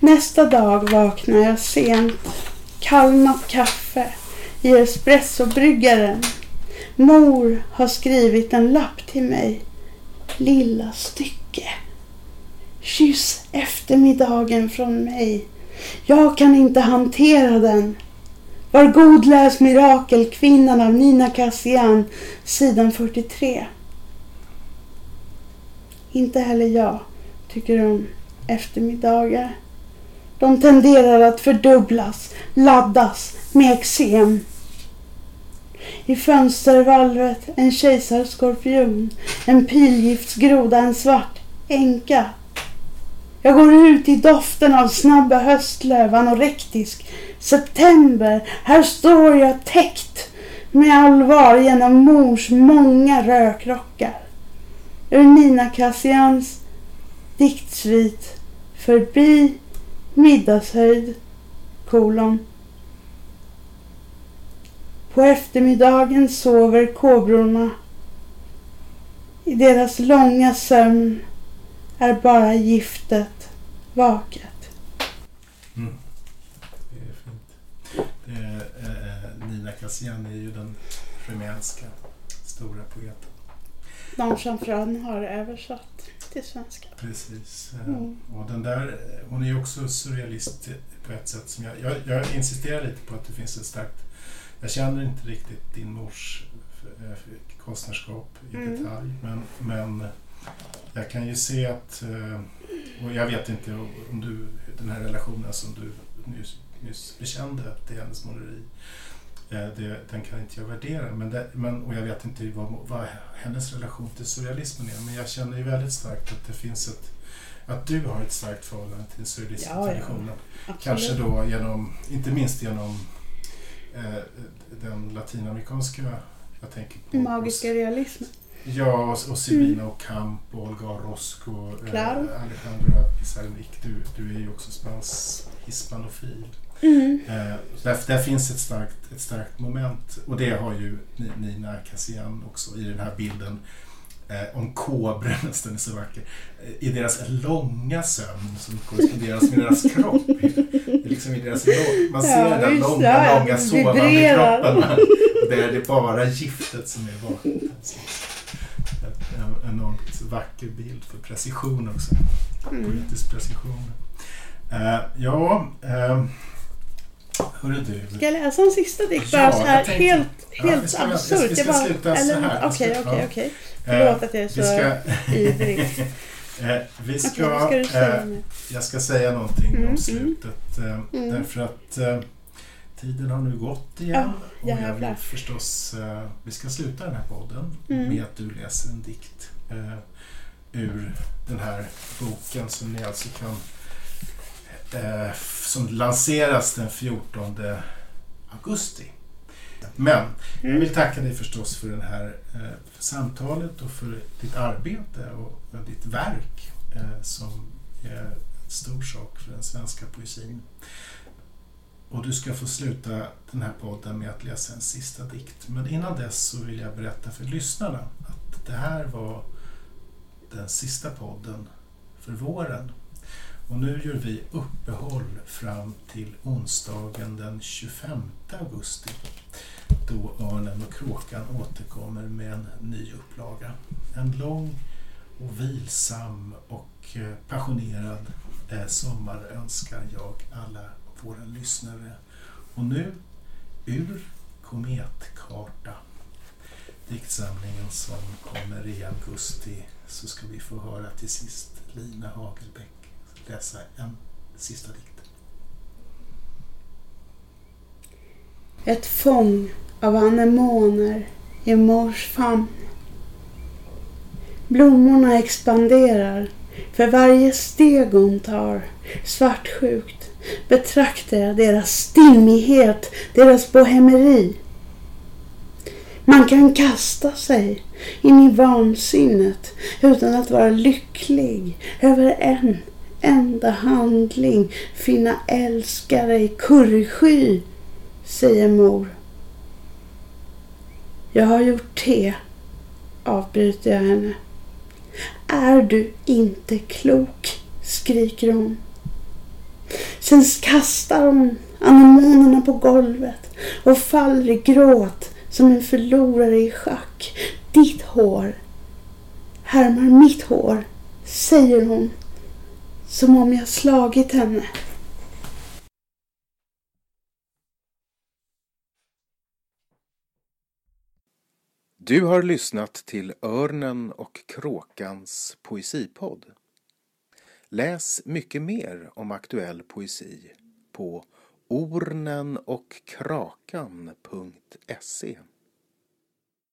Nästa dag vaknar jag sent. Kallnat kaffe i espressobryggaren. Mor har skrivit en lapp till mig. Lilla stycke. Kyss eftermiddagen från mig. Jag kan inte hantera den. Var god läs Mirakelkvinnan av Nina Kassian, sidan 43. Inte heller jag tycker om eftermiddagar. De tenderar att fördubblas, laddas med eksem. I fönstervalvet en kejsarskorpion, en pilgiftsgroda, en svart änka. Jag går ut i doften av snabba höstlöv, anorektisk. September, här står jag täckt med allvar genom mors många rökrockar. Ur Nina Kassians diktsvit Förbi middagshöjd, kolon. På eftermiddagen sover kobrorna. I deras långa sömn är bara giftet vaket. Mm. Det är fint. Det är, eh, Nina Kassian är ju den rumänska stora poeten. De som Frön har översatt till svenska. Precis. Eh, Mm. Och den där, hon är ju också surrealist på ett sätt som jag, jag, jag insisterar lite på att det finns ett starkt... Jag känner inte riktigt din mors eh, konstnärskap i Mm. detalj men, men jag kan ju se att eh, och jag vet inte om du, den här relationen som du nyss, nyss bekände till hennes måleri, eh, det, den kan inte jag värdera. Men, det, men, och jag vet inte vad, vad hennes relation till surrealismen är. Men jag känner ju väldigt starkt att det finns ett att du har ett starkt förhållande till surrealismtraditionen. Ja, ja. Kanske då genom, inte minst genom eh, den latinamerikanska, jag tänker på... Magiska realismen. Ja, och, och Silvina mm. Camp och Olga Orozco, eh, Alejandra Pizarnik. Du, du är ju också spans, hispanofil. Mm. Eh, där, där, finns ett starkt, ett starkt moment och det har ju Nina Kassian också i den här bilden eh, om kobrorna, den är så vacker, eh, i deras långa sömn som korresponderas med deras kropp. liksom i deras man ser ja, den långa, ja, långa sovande kroppen där det är bara giftet som är vaknat. En enormt vacker bild för precision också. Mm. Politisk precision. Uh, ja, uh, Hörru du. Ska jag läsa en sista dikt bara ja, så här tänkte, helt, helt ja, absurt? Vi ska, bara, sluta så här. Okej, okej, okej. Förlåt att jag är så ska, ivrig. Eh, vi ska, okay, ska eh, jag ska säga någonting mm, om mm. slutet. Eh, mm. Därför att eh, tiden har nu gått igen. Ja, och jag vill förstås, eh, vi ska sluta den här podden mm. med att du läser en dikt eh, ur den här boken som ni alltså kan eh, som lanseras den 14 augusti. Men jag vill tacka dig förstås för det här eh, för samtalet och för ditt arbete och ditt verk eh, som är en stor sak för den svenska poesin. Och du ska få sluta den här podden med att läsa en sista dikt. Men innan dess så vill jag berätta för lyssnarna att det här var den sista podden för våren. Och nu gör vi uppehåll fram till onsdagen den 25 augusti då Örnen och Kråkan återkommer med en ny upplaga. En lång och vilsam och eh, passionerad eh, sommar önskar jag alla våra lyssnare. Och nu ur Kometkarta, diktsamlingen som kommer i augusti, så ska vi få höra till sist Lina Hagelbäck läsa en sista dikt. Ett fång av anemoner i mors famn. Blommorna expanderar för varje steg hon tar. Svartsjukt betraktar jag deras stimmighet, deras bohemeri. Man kan kasta sig in i vansinnet utan att vara lycklig över en enda handling, finna älskare i kurrsky, säger mor. Jag har gjort te, avbryter jag henne. Är du inte klok? skriker hon. Sen kastar hon anemonerna på golvet och faller i gråt som en förlorare i schack. Ditt hår härmar mitt hår, säger hon som om jag slagit henne. Du har lyssnat till Örnen och kråkans poesipodd. Läs mycket mer om aktuell poesi på ornenochkrakan.se